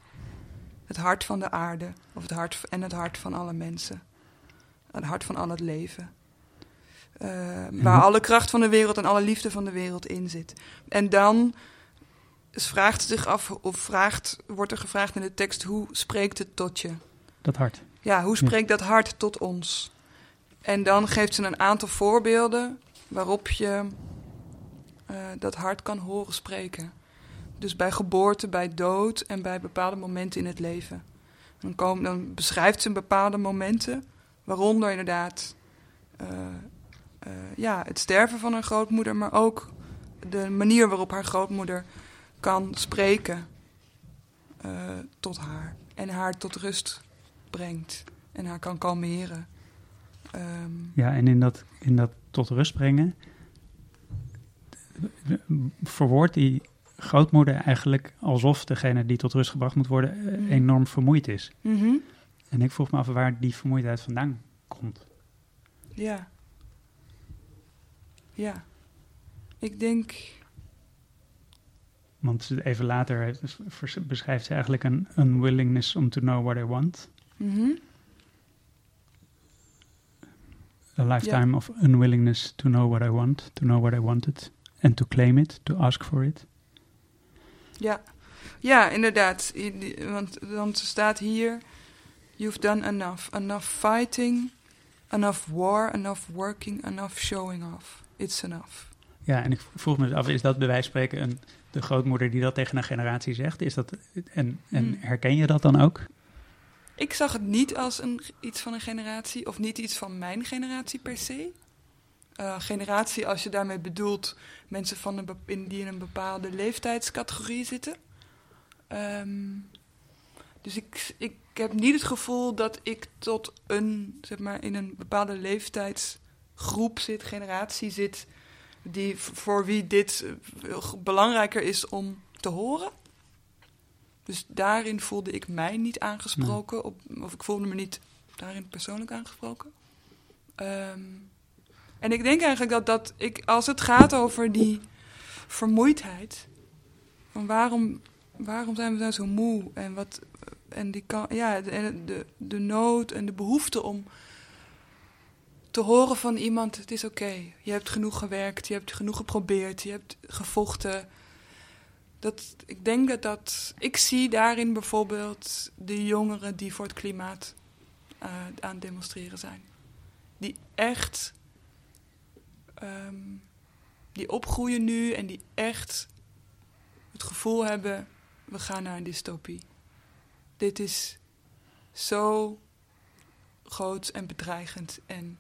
Het hart van de aarde, of het hart, en het hart van alle mensen. Het hart van al het leven. Eh, waar hoe- alle kracht van de wereld en alle liefde van de wereld in zit. En dan vraagt ze zich af, of vraagt, wordt er gevraagd in de tekst, hoe spreekt het tot je? Dat hart. Ja, hoe spreekt dat hart tot ons? En dan geeft ze een aantal voorbeelden waarop je eh, dat hart kan horen spreken. Dus bij geboorte, bij dood en bij bepaalde momenten in het leven. Dan, komen, dan beschrijft ze bepaalde momenten, waaronder inderdaad eh, eh, ja, het sterven van haar grootmoeder, maar ook de manier waarop haar grootmoeder kan spreken eh, tot haar en haar tot rust brengt en haar kan kalmeren. Ehm, Ja, en in dat, in dat tot rust brengen verwoordt die grootmoeder eigenlijk alsof degene die tot rust gebracht moet worden Mhm. enorm vermoeid is. mhm, En ik vroeg me af waar die vermoeidheid vandaan komt. Ja. Ja. Ik denk. Want even later beschrijft ze eigenlijk een unwillingness om to know what I want. mhm, A lifetime of unwillingness to know what I want, to know what I wanted, and to claim it, to ask for it. Ja. Ja, inderdaad. Want dan staat hier. You've done enough. Enough fighting. Enough war. Enough working. Enough showing off. It's enough. Ja, en ik vroeg me dus af, is dat bij wijze van spreken een, de grootmoeder die dat tegen een generatie zegt? Is dat, en, en Hmm. herken je dat dan ook? Ik zag het niet als een, iets van een generatie, of niet iets van mijn generatie per se. Eh, generatie, als je daarmee bedoelt mensen van een, in, die in een bepaalde leeftijdscategorie zitten. Ehm, dus ik, ik heb niet het gevoel dat ik tot een, zeg maar, in een bepaalde leeftijdsgroep zit, generatie zit, die, voor wie dit eh, belangrijker is om te horen. Dus daarin voelde ik mij niet aangesproken, op, of ik voelde me niet daarin persoonlijk aangesproken. Ehm, en ik denk eigenlijk dat, dat ik, als het gaat over die vermoeidheid, van waarom, waarom zijn we nou zo moe en wat, en die kan, ja, de, de, de nood en de behoefte om te horen van iemand: het is oké, je hebt genoeg gewerkt, je hebt genoeg geprobeerd, je hebt gevochten. Dat, ik denk dat dat. Ik zie daarin bijvoorbeeld de jongeren die voor het klimaat eh, aan het demonstreren zijn. Die echt. ehm, die opgroeien nu en die echt het gevoel hebben: we gaan naar een dystopie. Dit is zo groot en bedreigend en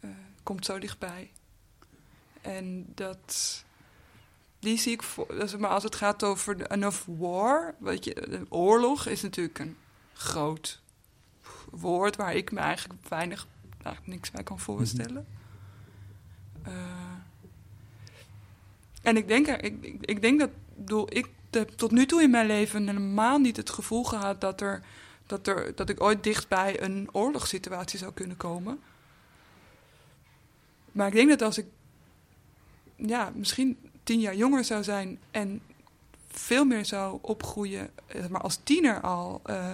eh, komt zo dichtbij. En dat die zie ik voor. Maar als het gaat over enough war, weet je, oorlog is natuurlijk een groot woord waar ik me eigenlijk weinig, eigenlijk niks bij kan voorstellen. Eh, en ik denk, ik, ik, ik denk dat, bedoel, ik heb tot nu toe in mijn leven helemaal niet het gevoel gehad dat er, dat er, dat ik ooit dichtbij een oorlogssituatie zou kunnen komen. Maar ik denk dat als ik, ja, misschien tien jaar jonger zou zijn en veel meer zou opgroeien, maar als tiener al, eh,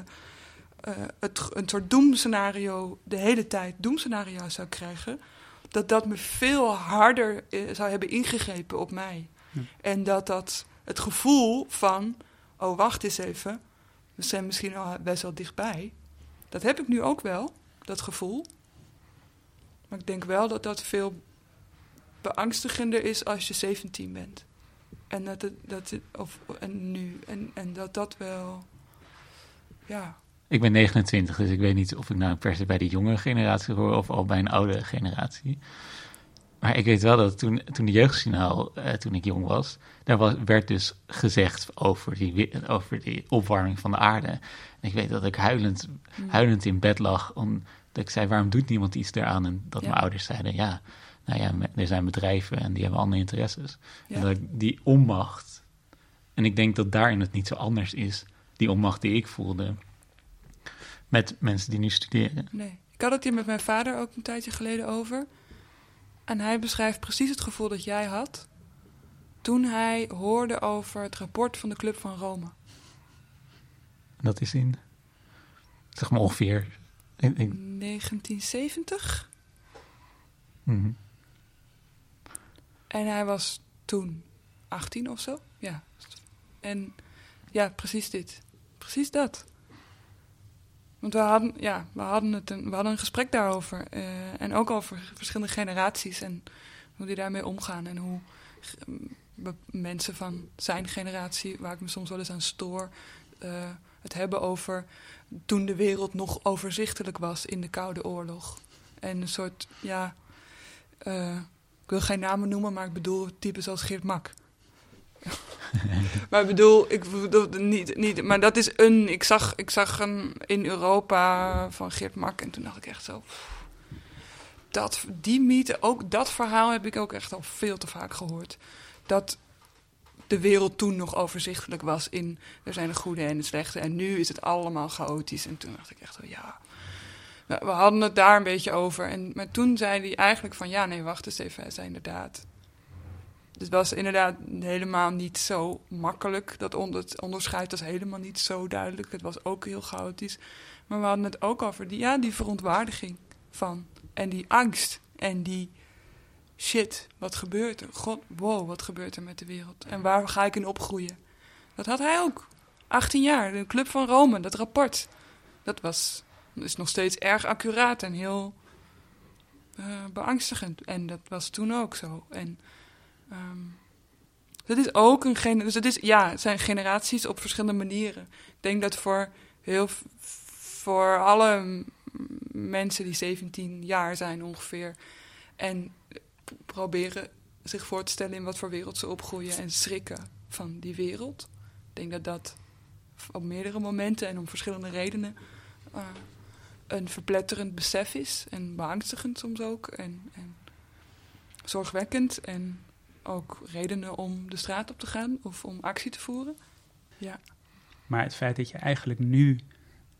eh, het, een soort doemscenario, de hele tijd doemscenario zou krijgen, dat dat me veel harder eh, zou hebben ingegrepen op mij. Ja. En dat dat het gevoel van, oh wacht eens even, we zijn misschien al best wel dichtbij. Dat heb ik nu ook wel, dat gevoel. Maar ik denk wel dat dat veel beangstigender is als je 17 bent. En dat dat of en nu. En, en dat dat wel. Ja. Ik ben 29, dus ik weet niet of ik nou per se bij de jonge generatie hoor of al bij een oude generatie. Maar ik weet wel dat toen, toen de jeugdsignaal, eh, toen ik jong was, daar was, werd dus gezegd over die, over die opwarming van de aarde. En ik weet dat ik huilend, Mm. huilend in bed lag, omdat ik zei, waarom doet niemand iets eraan? En dat Ja. mijn ouders zeiden, ja, nou ja, er zijn bedrijven en die hebben andere interesses. Ja. En dat ik die onmacht, en ik denk dat daarin het niet zo anders is, die onmacht die ik voelde, met mensen die nu studeren. Nee. Ik had het hier met mijn vader ook een tijdje geleden over. En hij beschrijft precies het gevoel dat jij had. toen hij hoorde over het rapport van de Club van Rome. Dat is in, zeg maar ongeveer. Ik, 1970. mhm. En hij was toen 18 of zo. Ja. En ja, precies dit. Precies dat. Want we hadden, ja, we hadden, het een, we hadden een gesprek daarover. eh, en ook over verschillende generaties en hoe die daarmee omgaan. En hoe be- mensen van zijn generatie, waar ik me soms wel eens aan stoor, eh, het hebben over toen de wereld nog overzichtelijk was in de Koude Oorlog. En een soort, ja, eh, ik wil geen namen noemen, maar ik bedoel types als Geert Mak. [LAUGHS] maar ik bedoel, ik bedoel niet, niet, maar dat is een, ik zag, ik zag een in Europa van Geert Mak en toen dacht ik echt zo, dat, die mythe, ook dat verhaal heb ik ook echt al veel te vaak gehoord. Dat de wereld toen nog overzichtelijk was in, er zijn de goede en de slechte en nu is het allemaal chaotisch. En toen dacht ik echt zo, ja, we we hadden het daar een beetje over. En, maar toen zei hij eigenlijk van, ja, nee, wacht eens even, hij zei inderdaad. Het was inderdaad helemaal niet zo makkelijk. Dat onder, onderscheid was helemaal niet zo duidelijk. Het was ook heel chaotisch. Maar we hadden het ook over die, ja, die verontwaardiging van. En die angst. En die shit, wat gebeurt er? God, wow, wat gebeurt er met de wereld? En waar ga ik in opgroeien? Dat had hij ook. 18 jaar, de Club van Rome, dat rapport. Dat was, is nog steeds erg accuraat en heel eh, beangstigend. En dat was toen ook zo. En ehm, dat is ook een dus het is ja, het zijn generaties op verschillende manieren. Ik denk dat voor heel voor alle mensen die 17 jaar zijn ongeveer en proberen zich voor te stellen in wat voor wereld ze opgroeien en schrikken van die wereld. Ik denk dat dat op meerdere momenten en om verschillende redenen eh, een verpletterend besef is en beangstigend soms ook en, en zorgwekkend en ook redenen om de straat op te gaan of om actie te voeren. Ja, Maar het feit dat je eigenlijk nu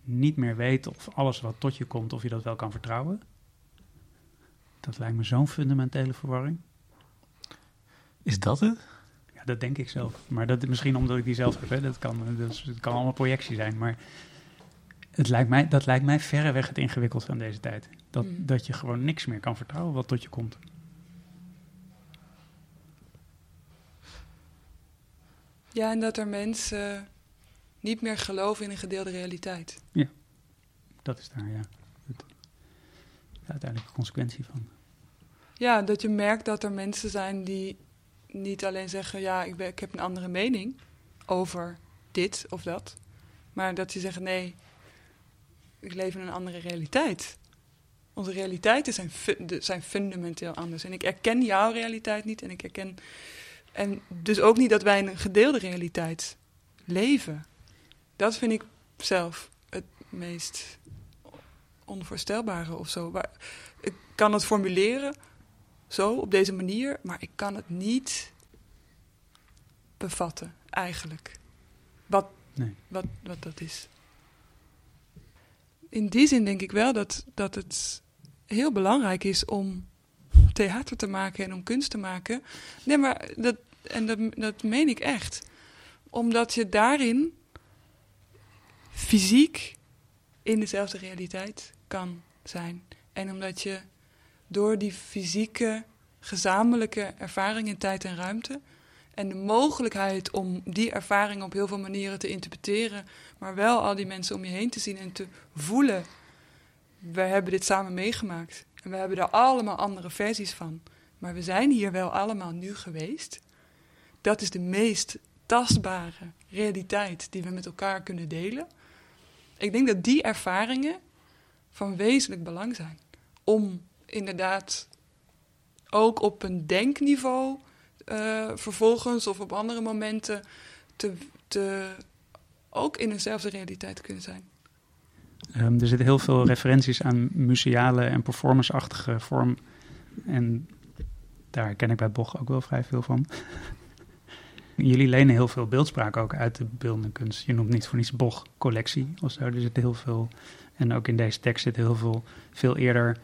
niet meer weet of alles wat tot je komt, of je dat wel kan vertrouwen, dat lijkt me zo'n fundamentele verwarring. Is dat het? Ja, dat denk ik zelf. Maar dat misschien omdat ik die zelf heb. Hè. Dat, kan, dat, is- kan allemaal projectie zijn. Maar het lijkt mij, dat lijkt mij verreweg het ingewikkeldste aan deze tijd. Dat, Mm. dat je gewoon niks meer kan vertrouwen wat tot je komt. Ja en dat er mensen niet meer geloven in een gedeelde realiteit. Dat is daar, ja. Het, de uiteindelijke consequentie van. Ja, dat je merkt dat er mensen zijn die niet alleen zeggen: ja, ik, ben, ik heb een andere mening over dit of dat, maar dat die zeggen: nee, ik leef in een andere realiteit. Onze realiteiten zijn, fu- zijn fundamenteel anders. En ik erken jouw realiteit niet en ik erken. En dus ook niet dat wij in een gedeelde realiteit leven. Dat vind ik zelf het meest onvoorstelbare of zo. Ik kan het formuleren zo, op deze manier, maar ik kan het niet bevatten, eigenlijk. Wat, Nee. wat, wat dat is. In die zin denk ik wel dat, dat het heel belangrijk is om theater te maken en om kunst te maken. Nee, maar dat, en dat, dat meen ik echt. Omdat je daarin fysiek in dezelfde realiteit kan zijn. En omdat je door die fysieke, gezamenlijke ervaring in tijd en ruimte en de mogelijkheid om die ervaring op heel veel manieren te interpreteren, maar wel al die mensen om je heen te zien en te voelen. We hebben dit samen meegemaakt en we hebben daar allemaal andere versies van. Maar we zijn hier wel allemaal nu geweest. Dat is de meest tastbare realiteit die we met elkaar kunnen delen. Ik denk dat die ervaringen van wezenlijk belang zijn. Om inderdaad ook op een denkniveau uh, vervolgens of op andere momenten te, ook in eenzelfde realiteit te kunnen zijn. Um, er zitten heel veel referenties aan museale en performanceachtige vorm. En daar ken ik bij Boch ook wel vrij veel van. Jullie lenen heel veel beeldspraak ook uit de beeldende kunst. Je noemt niet voor niets Boch collectie of zo. Er zit heel veel. En ook in deze tekst zit heel veel, veel eerder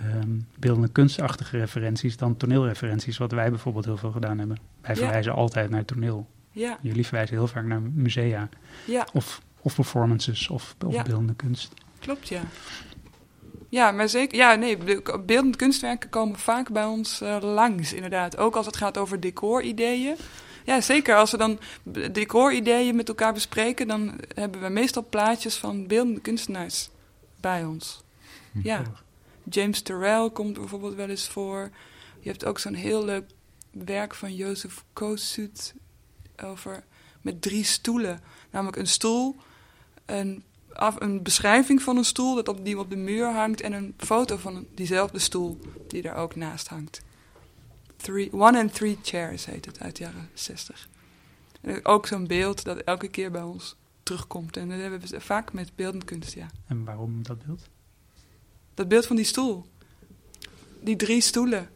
um, beeldende kunstachtige referenties dan toneelreferenties, wat wij bijvoorbeeld heel veel gedaan hebben. Wij verwijzen altijd naar toneel. Ja. Jullie verwijzen heel vaak naar musea. Ja. Of, of performances of, of beeldende kunst. Klopt, ja. Ja, maar zeker. Ja, nee, beeldende kunstwerken komen vaak bij ons uh, langs, inderdaad. Ook als het gaat over decorideeën. Ja, zeker. Als we dan decorideeën met elkaar bespreken, dan hebben we meestal plaatjes van beeldende kunstenaars bij ons. Ja. James Terrell komt bijvoorbeeld wel eens voor. Je hebt ook zo'n heel leuk werk van Jozef Kossuth over met drie stoelen. Namelijk een stoel, een, af, een beschrijving van een stoel dat op, die op de muur hangt en een foto van diezelfde stoel die daar ook naast hangt. Three, one and Three Chairs heet het uit de jaren 60. En ook zo'n beeld dat elke keer bij ons terugkomt. En dat hebben we vaak met beeldend kunst, ja. En waarom dat beeld? Dat beeld van die stoel. Die drie stoelen.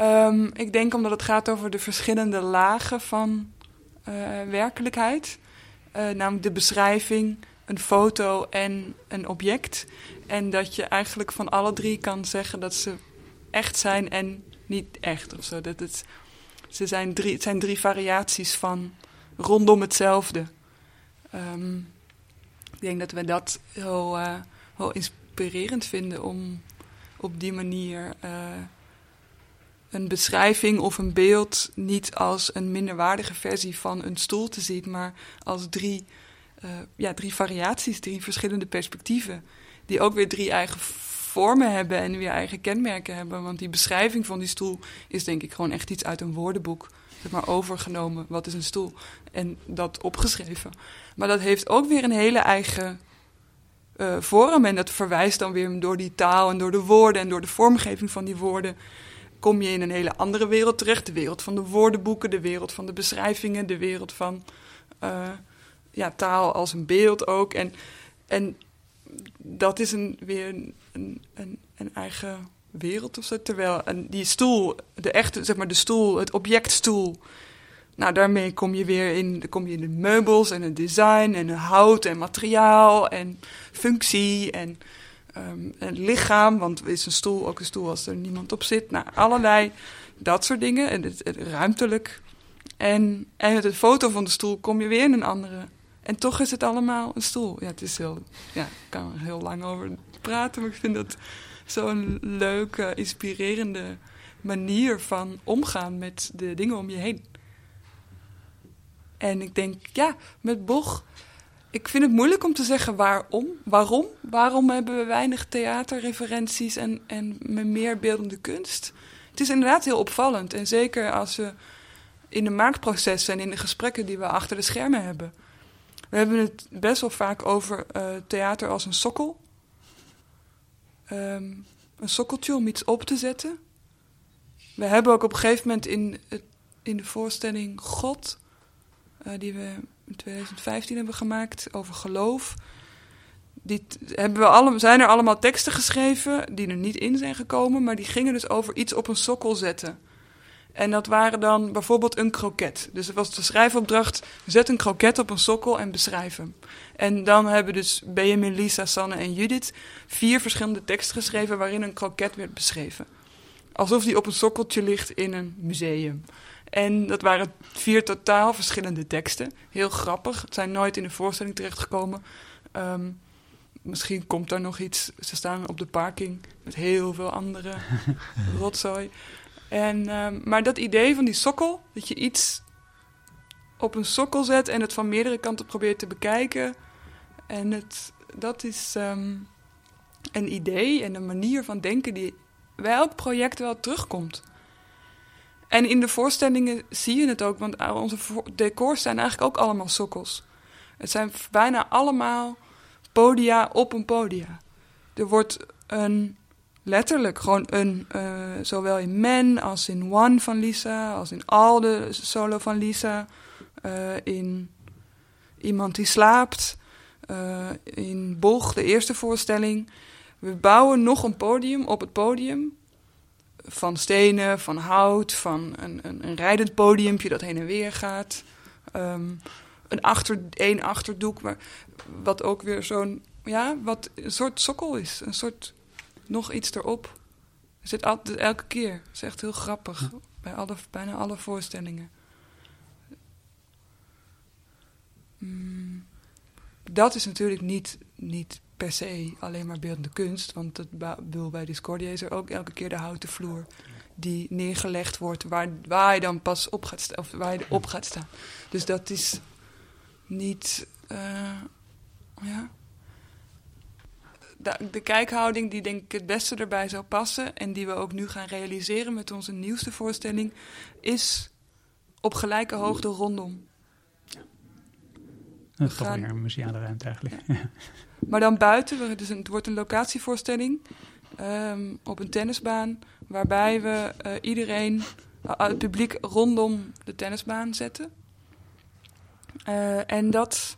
Um, ik denk omdat het gaat over de verschillende lagen van uh, werkelijkheid. Uh, namelijk de beschrijving, een foto en een object. En dat je eigenlijk van alle drie kan zeggen dat ze echt zijn en niet echt of zo. Dat het, ze zijn drie, zijn drie variaties van rondom hetzelfde. Um, ik denk dat we dat heel, uh, heel inspirerend vinden om op die manier uh, een beschrijving of een beeld niet als een minderwaardige versie van een stoel te zien, maar als drie, uh, ja, drie variaties, drie verschillende perspectieven, die ook weer drie eigen vormen hebben en weer eigen kenmerken hebben. Want die beschrijving van die stoel is denk ik gewoon echt iets uit een woordenboek. Zeg maar overgenomen, wat is een stoel? En dat opgeschreven. Maar dat heeft ook weer een hele eigen uh, vorm. En dat verwijst dan weer door die taal en door de woorden en door de vormgeving van die woorden. Kom je in een hele andere wereld terecht. De wereld van de woordenboeken, de wereld van de beschrijvingen, de wereld van uh, ja, taal als een beeld ook. En, en dat is een, weer een, een, een eigen wereld of zo. Terwijl en die stoel, de echte, zeg maar de stoel, het objectstoel. Nou, daarmee kom je weer in, kom je in de meubels en het design en het hout en materiaal en functie en, um, en lichaam. Want is een stoel ook een stoel als er niemand op zit? Nou, allerlei dat soort dingen. En het ruimtelijk. En, en met de foto van de stoel kom je weer in een andere. En toch is het allemaal een stoel. Ja, het is heel, ja, ik kan er heel lang over praten, maar ik vind dat zo'n leuke, inspirerende manier van omgaan met de dingen om je heen. En ik denk, ja, met Boch, ik vind het moeilijk om te zeggen waarom. Waarom? Waarom hebben we weinig theaterreferenties en, en meer beeldende kunst? Het is inderdaad heel opvallend. En zeker als we in de maakprocessen en in de gesprekken die we achter de schermen hebben. We hebben het best wel vaak over uh, theater als een sokkel. Um, een sokkeltje om iets op te zetten. We hebben ook op een gegeven moment in, in de voorstelling God, uh, die we in 2015 hebben gemaakt over geloof. Die hebben we allemaal, zijn er allemaal teksten geschreven die er niet in zijn gekomen, maar die gingen dus over iets op een sokkel zetten. En dat waren dan bijvoorbeeld een kroket. Dus het was de schrijfopdracht: zet een kroket op een sokkel en beschrijf hem. En dan hebben dus Benjamin, Lisa, Sanne en Judith vier verschillende teksten geschreven waarin een kroket werd beschreven. Alsof die op een sokkeltje ligt in een museum. En dat waren vier totaal verschillende teksten. Heel grappig. Het zijn nooit in de voorstelling terechtgekomen. Um, misschien komt er nog iets. Ze staan op de parking met heel veel andere [LAUGHS] rotzooi. En, ehm, maar dat idee van die sokkel, dat je iets op een sokkel zet en het van meerdere kanten probeert te bekijken. En het, dat is ehm, een idee en een manier van denken die bij elk project wel terugkomt. En in de voorstellingen zie je het ook, want onze decors zijn eigenlijk ook allemaal sokkels. Het zijn bijna allemaal podia op een podia. Er wordt een, letterlijk gewoon een, uh, zowel in Men als in One van Lisa, als in Al de solo van Lisa, uh, in Iemand die slaapt, uh, in Boch, de eerste voorstelling. We bouwen nog een podium op het podium. Van stenen, van hout, van een, een, een rijdend podiumpje dat heen en weer gaat. Um, een achter, één achterdoek, maar wat ook weer zo'n, ja, wat een soort sokkel is. Een soort, nog iets erop. Er zit altijd, elke keer. Het is echt heel grappig. Bij alle, bijna alle voorstellingen. Mm, dat is natuurlijk niet, niet per se alleen maar beeldende kunst. Want het bedoel, bij Discordia is er ook elke keer de houten vloer die neergelegd wordt, waar, waar je dan pas op gaat, of waar je op gaat staan. Dus dat is niet. Uh, ja. De, de, kijkhouding die denk ik het beste erbij zou passen en die we ook nu gaan realiseren met onze nieuwste voorstelling, is op gelijke hoogte rondom. Dat is toch weer een museale ruimte eigenlijk. Maar dan buiten, dus het wordt een locatievoorstelling um, op een tennisbaan, waarbij we uh, iedereen, uh, het publiek rondom de tennisbaan zetten. Uh, en dat,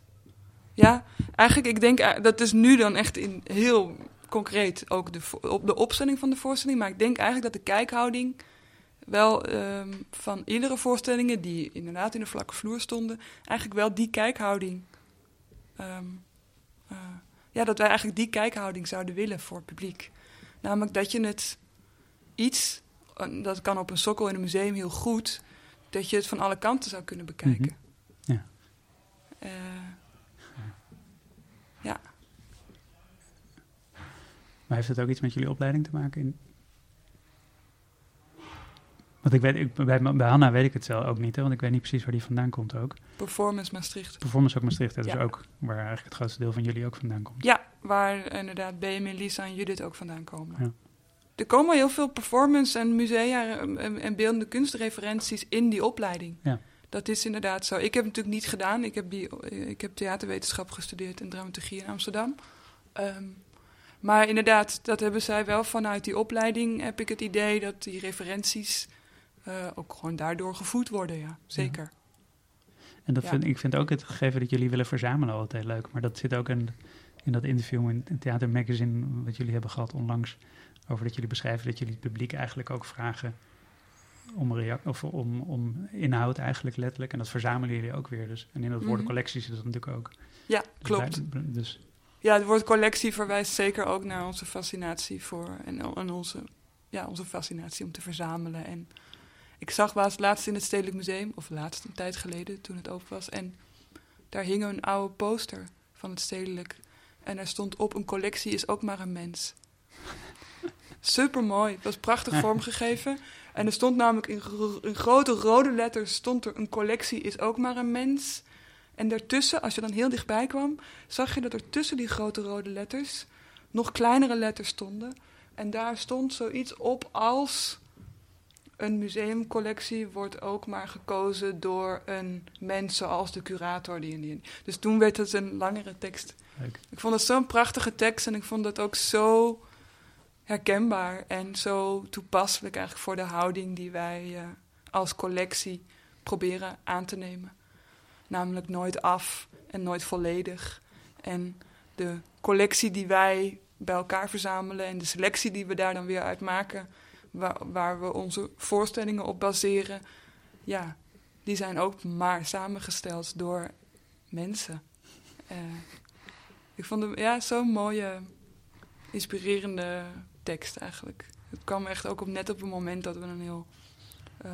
ja, eigenlijk, ik denk, dat is nu dan echt in heel concreet ook de, op de opstelling van de voorstelling. Maar ik denk eigenlijk dat de kijkhouding wel um, van iedere voorstellingen die inderdaad in de vlakke vloer stonden, eigenlijk wel die kijkhouding. Um, uh, ja, dat wij eigenlijk die kijkhouding zouden willen voor het publiek. Namelijk dat je het iets, dat kan op een sokkel in een museum heel goed, dat je het van alle kanten zou kunnen bekijken. Mm -hmm. Ja. Uh, ja. Maar heeft het ook iets met jullie opleiding te maken? In... Want ik weet, ik, bij, bij Hanna weet ik het zelf ook niet, hè, want ik weet niet precies waar die vandaan komt ook. Performance Maastricht. Performance ook Maastricht, dat ja. is ook waar eigenlijk het grootste deel van jullie ook vandaan komt. Ja, waar inderdaad Benjamin, Lisa en Judith ook vandaan komen. Ja. Er komen heel veel performance en musea en, en beeldende kunstreferenties in die opleiding. Ja. Dat is inderdaad zo. Ik heb het natuurlijk niet gedaan. Ik heb, die, ik heb theaterwetenschap gestudeerd en dramaturgie in Amsterdam. Um, maar inderdaad, dat hebben zij wel vanuit die opleiding. Heb ik het idee dat die referenties uh, ook gewoon daardoor gevoed worden. Ja, zeker. Ja. En dat vind, ik vind ook het gegeven dat jullie willen verzamelen altijd leuk. Maar dat zit ook in, in dat interview in, Theater Magazine, wat jullie hebben gehad onlangs. Over dat jullie beschrijven dat jullie het publiek eigenlijk ook vragen om, of om, om inhoud eigenlijk letterlijk. En dat verzamelen jullie ook weer. Dus. En in dat woord mm collectie zit dat natuurlijk ook. Ja, klopt. Dus. Ja, het woord collectie verwijst zeker ook naar onze fascinatie voor... en, en onze, ja, onze fascinatie om te verzamelen. En ik zag was laatst in het Stedelijk Museum... of laatst een tijd geleden, toen het open was... en daar hing een oude poster van het Stedelijk... en er stond op, een collectie is ook maar een mens. [LAUGHS] Super mooi. Het was prachtig vormgegeven. En er stond namelijk in, in, grote rode letters stond er een collectie is ook maar een mens. En daartussen, als je dan heel dichtbij kwam, zag je dat er tussen die grote rode letters nog kleinere letters stonden. En daar stond zoiets op als een museumcollectie wordt ook maar gekozen door een mens zoals de curator die in die. Dus toen werd het een langere tekst. Leuk. Ik vond het zo'n prachtige tekst en ik vond het ook zo herkenbaar en zo toepasselijk eigenlijk voor de houding die wij uh, als collectie proberen aan te nemen. Namelijk nooit af en nooit volledig. En de collectie die wij bij elkaar verzamelen en de selectie die we daar dan weer uit maken, waar, waar we onze voorstellingen op baseren, ja, die zijn ook maar samengesteld door mensen. Uh, ik vond het ja, zo'n mooie, inspirerende tekst eigenlijk. Het kwam echt ook net op het moment dat we een heel uh,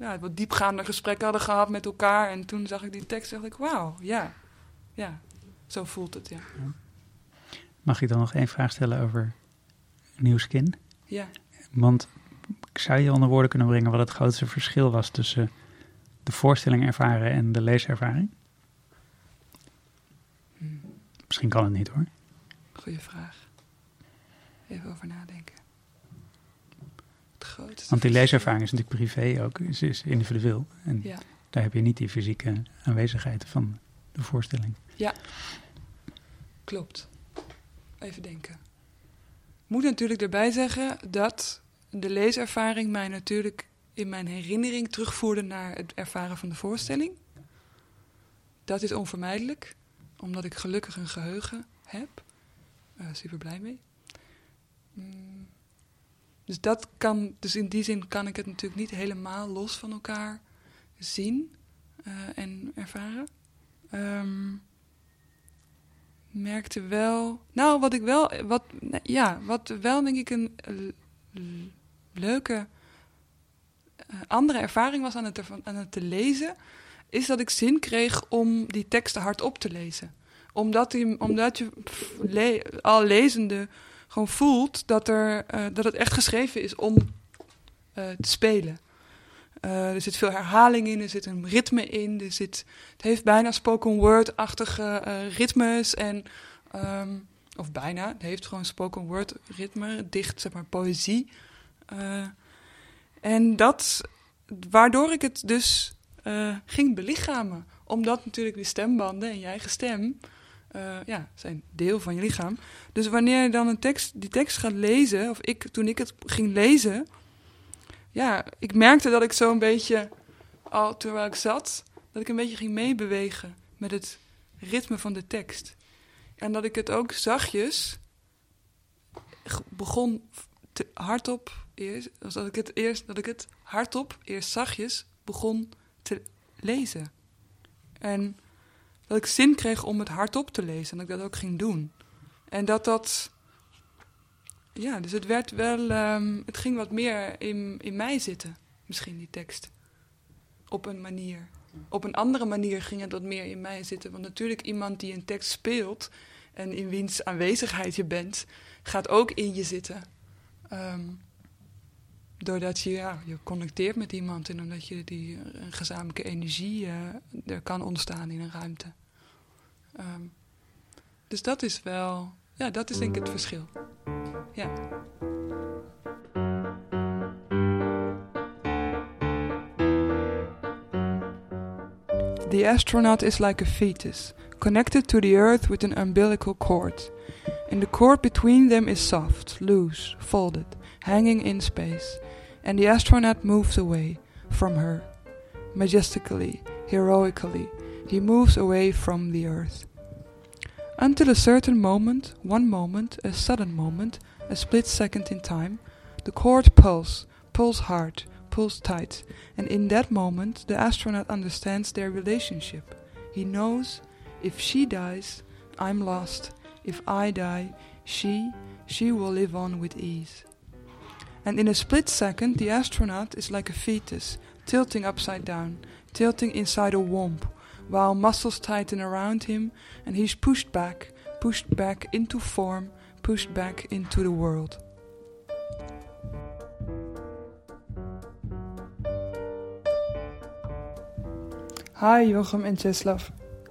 ja, wat diepgaande gesprek hadden gehad met elkaar. En toen zag ik die tekst en dacht ik, wauw, ja, ja, zo voelt het, ja. Mag ik dan nog één vraag stellen over Nieuw Skin? Ja. Want zou je onder woorden kunnen brengen wat het grootste verschil was tussen de voorstelling ervaren en de leeservaring? Hm, Misschien kan het niet hoor. goeie vraag. Even over nadenken. Grootste Want die leeservaring is natuurlijk privé ook, is, is individueel. En Ja. daar heb je niet die fysieke aanwezigheid van de voorstelling. Klopt. Even denken. Moet natuurlijk erbij zeggen dat de leeservaring mij natuurlijk in mijn herinnering terugvoerde naar het ervaren van de voorstelling. Dat is onvermijdelijk, omdat ik gelukkig een geheugen heb. Eh super blij mee. Mm, Dus dat kan, dus in die zin kan ik het natuurlijk niet helemaal los van elkaar zien eh, en ervaren. Ehm, merkte wel. Nou, wat ik wel. Wat, nou, ja, wat wel denk ik een eh, leuke. eh, andere ervaring was aan het, aan het te lezen. Is dat ik zin kreeg om die teksten hardop te lezen. Omdat, die, omdat je al lezende gewoon voelt dat, er, eh, dat het echt geschreven is om eh, te spelen. Eh, er zit veel herhaling in, er zit een ritme in. Er zit, het heeft bijna spoken word-achtige ritmes. En, ehm, of bijna, het heeft gewoon spoken word ritme, dicht, zeg maar, poëzie. En dat, waardoor ik het dus ging belichamen. Omdat natuurlijk die stembanden en je eigen stem, eh, ja, zijn deel van je lichaam. Dus wanneer je dan een tekst, die tekst gaat lezen, of ik, toen ik het ging lezen, ja, ik merkte dat ik zo een beetje, al terwijl ik zat, dat ik een beetje ging meebewegen met het ritme van de tekst. En dat ik het ook zachtjes begon te, hardop eerst, dat ik het eerst, dat ik het hardop eerst zachtjes begon te lezen. En dat ik zin kreeg om het hardop te lezen en dat ik dat ook ging doen. En dat dat ja, dus het werd wel, ehm, het ging wat meer in, in mij zitten, misschien die tekst. Op een manier. Op een andere manier ging het wat meer in mij zitten. Want natuurlijk iemand die een tekst speelt en in wiens aanwezigheid je bent, gaat ook in je zitten. Ehm, doordat je, ja, je connecteert met iemand en omdat je die eh, gezamenlijke energie eh, er kan ontstaan in een ruimte. Ehm, dus dat is wel, ja, dat is denk ik het verschil. Ja. The astronaut is like a fetus, connected to the earth with an umbilical cord. And the cord between them is soft, loose, folded, hanging in space. And the astronaut moves away from her. Majestically, heroically, he moves away from the earth. Until a certain moment, one moment, a sudden moment, a split second in time, the cord pulls, pulls hard, pulls tight, and in that moment the astronaut understands their relationship. He knows if she dies, I'm lost. If I die, she, she will live on with ease. And in a split second, the astronaut is like a fetus, tilting upside down, tilting inside a womb, while muscles tighten around him and he's pushed back, pushed back into form, pushed back into the world. Hi Jochem en Czeslaw.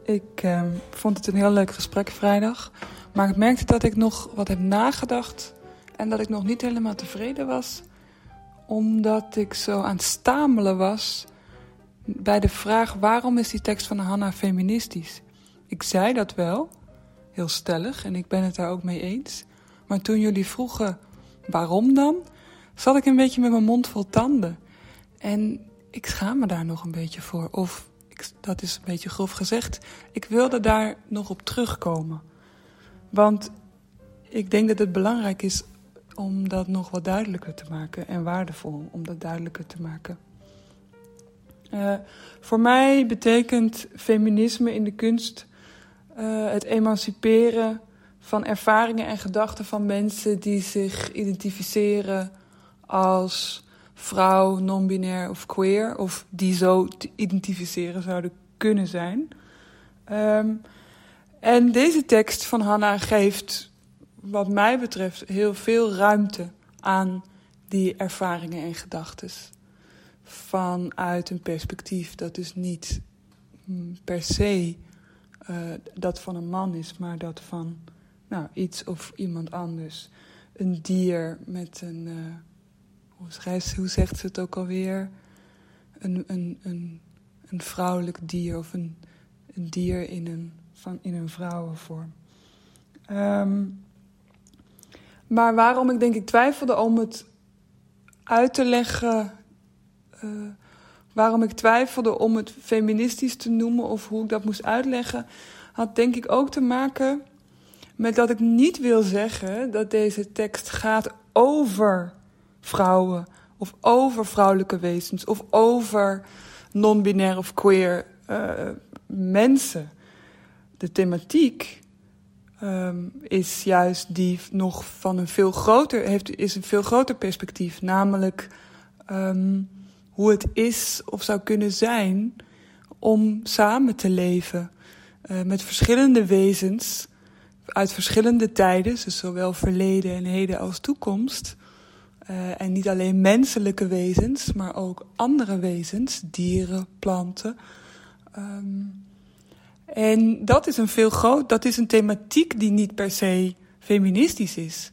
Ik ehm, vond het een heel leuk gesprek vrijdag. Maar ik merkte dat ik nog wat heb nagedacht. En dat ik nog niet helemaal tevreden was. Omdat ik zo aan het stamelen was bij de vraag waarom is die tekst van Hanna feministisch? Ik zei dat wel, heel stellig, en ik ben het daar ook mee eens. Maar toen jullie vroegen waarom dan, zat ik een beetje met mijn mond vol tanden. En ik schaam me daar nog een beetje voor. Of, ik, dat is een beetje grof gezegd, ik wilde daar nog op terugkomen. Want ik denk dat het belangrijk is om dat nog wat duidelijker te maken. En waardevol om dat duidelijker te maken. Uh, voor mij betekent feminisme in de kunst uh, het emanciperen van ervaringen en gedachten van mensen die zich identificeren als vrouw, non-binair of queer, of die zo te identificeren zouden kunnen zijn. Um, en deze tekst van Hanna geeft wat mij betreft, heel veel ruimte aan die ervaringen en gedachten. Vanuit een perspectief dat dus niet mm, per se uh, dat van een man is, maar dat van nou, iets of iemand anders. Een dier met een. Uh, hoe, hoe zegt ze het ook alweer? Een, een, een, een vrouwelijk dier of een, een dier in een, van, in een vrouwenvorm. Um, maar waarom ik denk ik twijfelde om het uit te leggen. Uh, waarom ik twijfelde om het feministisch te noemen of hoe ik dat moest uitleggen, had denk ik ook te maken met dat ik niet wil zeggen dat deze tekst gaat over vrouwen of over vrouwelijke wezens of over non-binair of queer uh, mensen. De thematiek um, is juist die nog van een veel groter, heeft, is een veel groter perspectief. Namelijk um, hoe het is of zou kunnen zijn om samen te leven uh, met verschillende wezens uit verschillende tijden, dus zowel verleden en heden als toekomst. Uh, en niet alleen menselijke wezens, maar ook andere wezens, dieren, planten. Um, en dat is een veel groot, dat is een thematiek die niet per se feministisch is.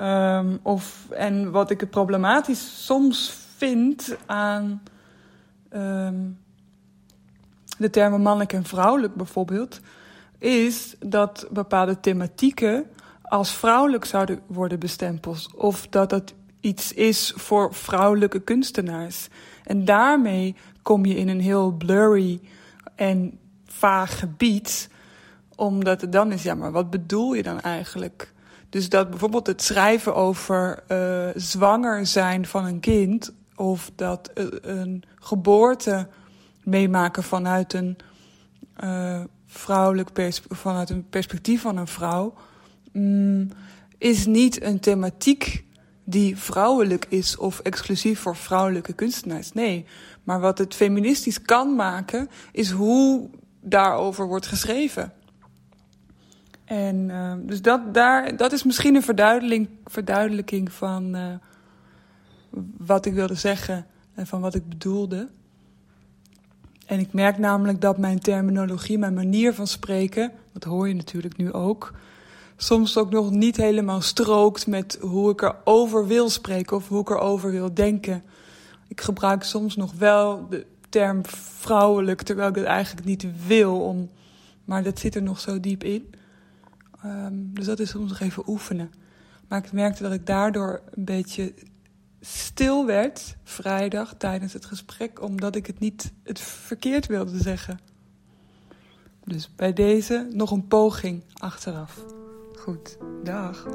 Um, of, en wat ik het problematisch soms vind aan um, de termen mannelijk en vrouwelijk bijvoorbeeld, is dat bepaalde thematieken als vrouwelijk zouden worden bestempeld. Of dat het iets is voor vrouwelijke kunstenaars. En daarmee kom je in een heel blurry en vaag gebied. Omdat het dan is, ja, maar wat bedoel je dan eigenlijk? Dus dat bijvoorbeeld het schrijven over uh, zwanger zijn van een kind. Of dat uh, een geboorte meemaken vanuit een uh, vrouwelijk pers vanuit een perspectief van een vrouw. Mm, is niet een thematiek die vrouwelijk is of exclusief voor vrouwelijke kunstenaars. Nee, maar wat het feministisch kan maken, is hoe daarover wordt geschreven. En uh, dus dat, daar, dat is misschien een verduidelijking, verduidelijking van wat ik wilde zeggen en van wat ik bedoelde. En ik merk namelijk dat mijn terminologie, mijn manier van spreken, dat hoor je natuurlijk nu ook, soms ook nog niet helemaal strookt met hoe ik erover wil spreken of hoe ik erover wil denken. Ik gebruik soms nog wel de term vrouwelijk, terwijl ik het eigenlijk niet wil. Om, maar dat zit er nog zo diep in. Um, dus dat is soms nog even oefenen. Maar ik merkte dat ik daardoor een beetje stil werd vrijdag tijdens het gesprek, omdat ik het niet het verkeerd wilde zeggen. Dus bij deze nog een poging achteraf. Goed, dag.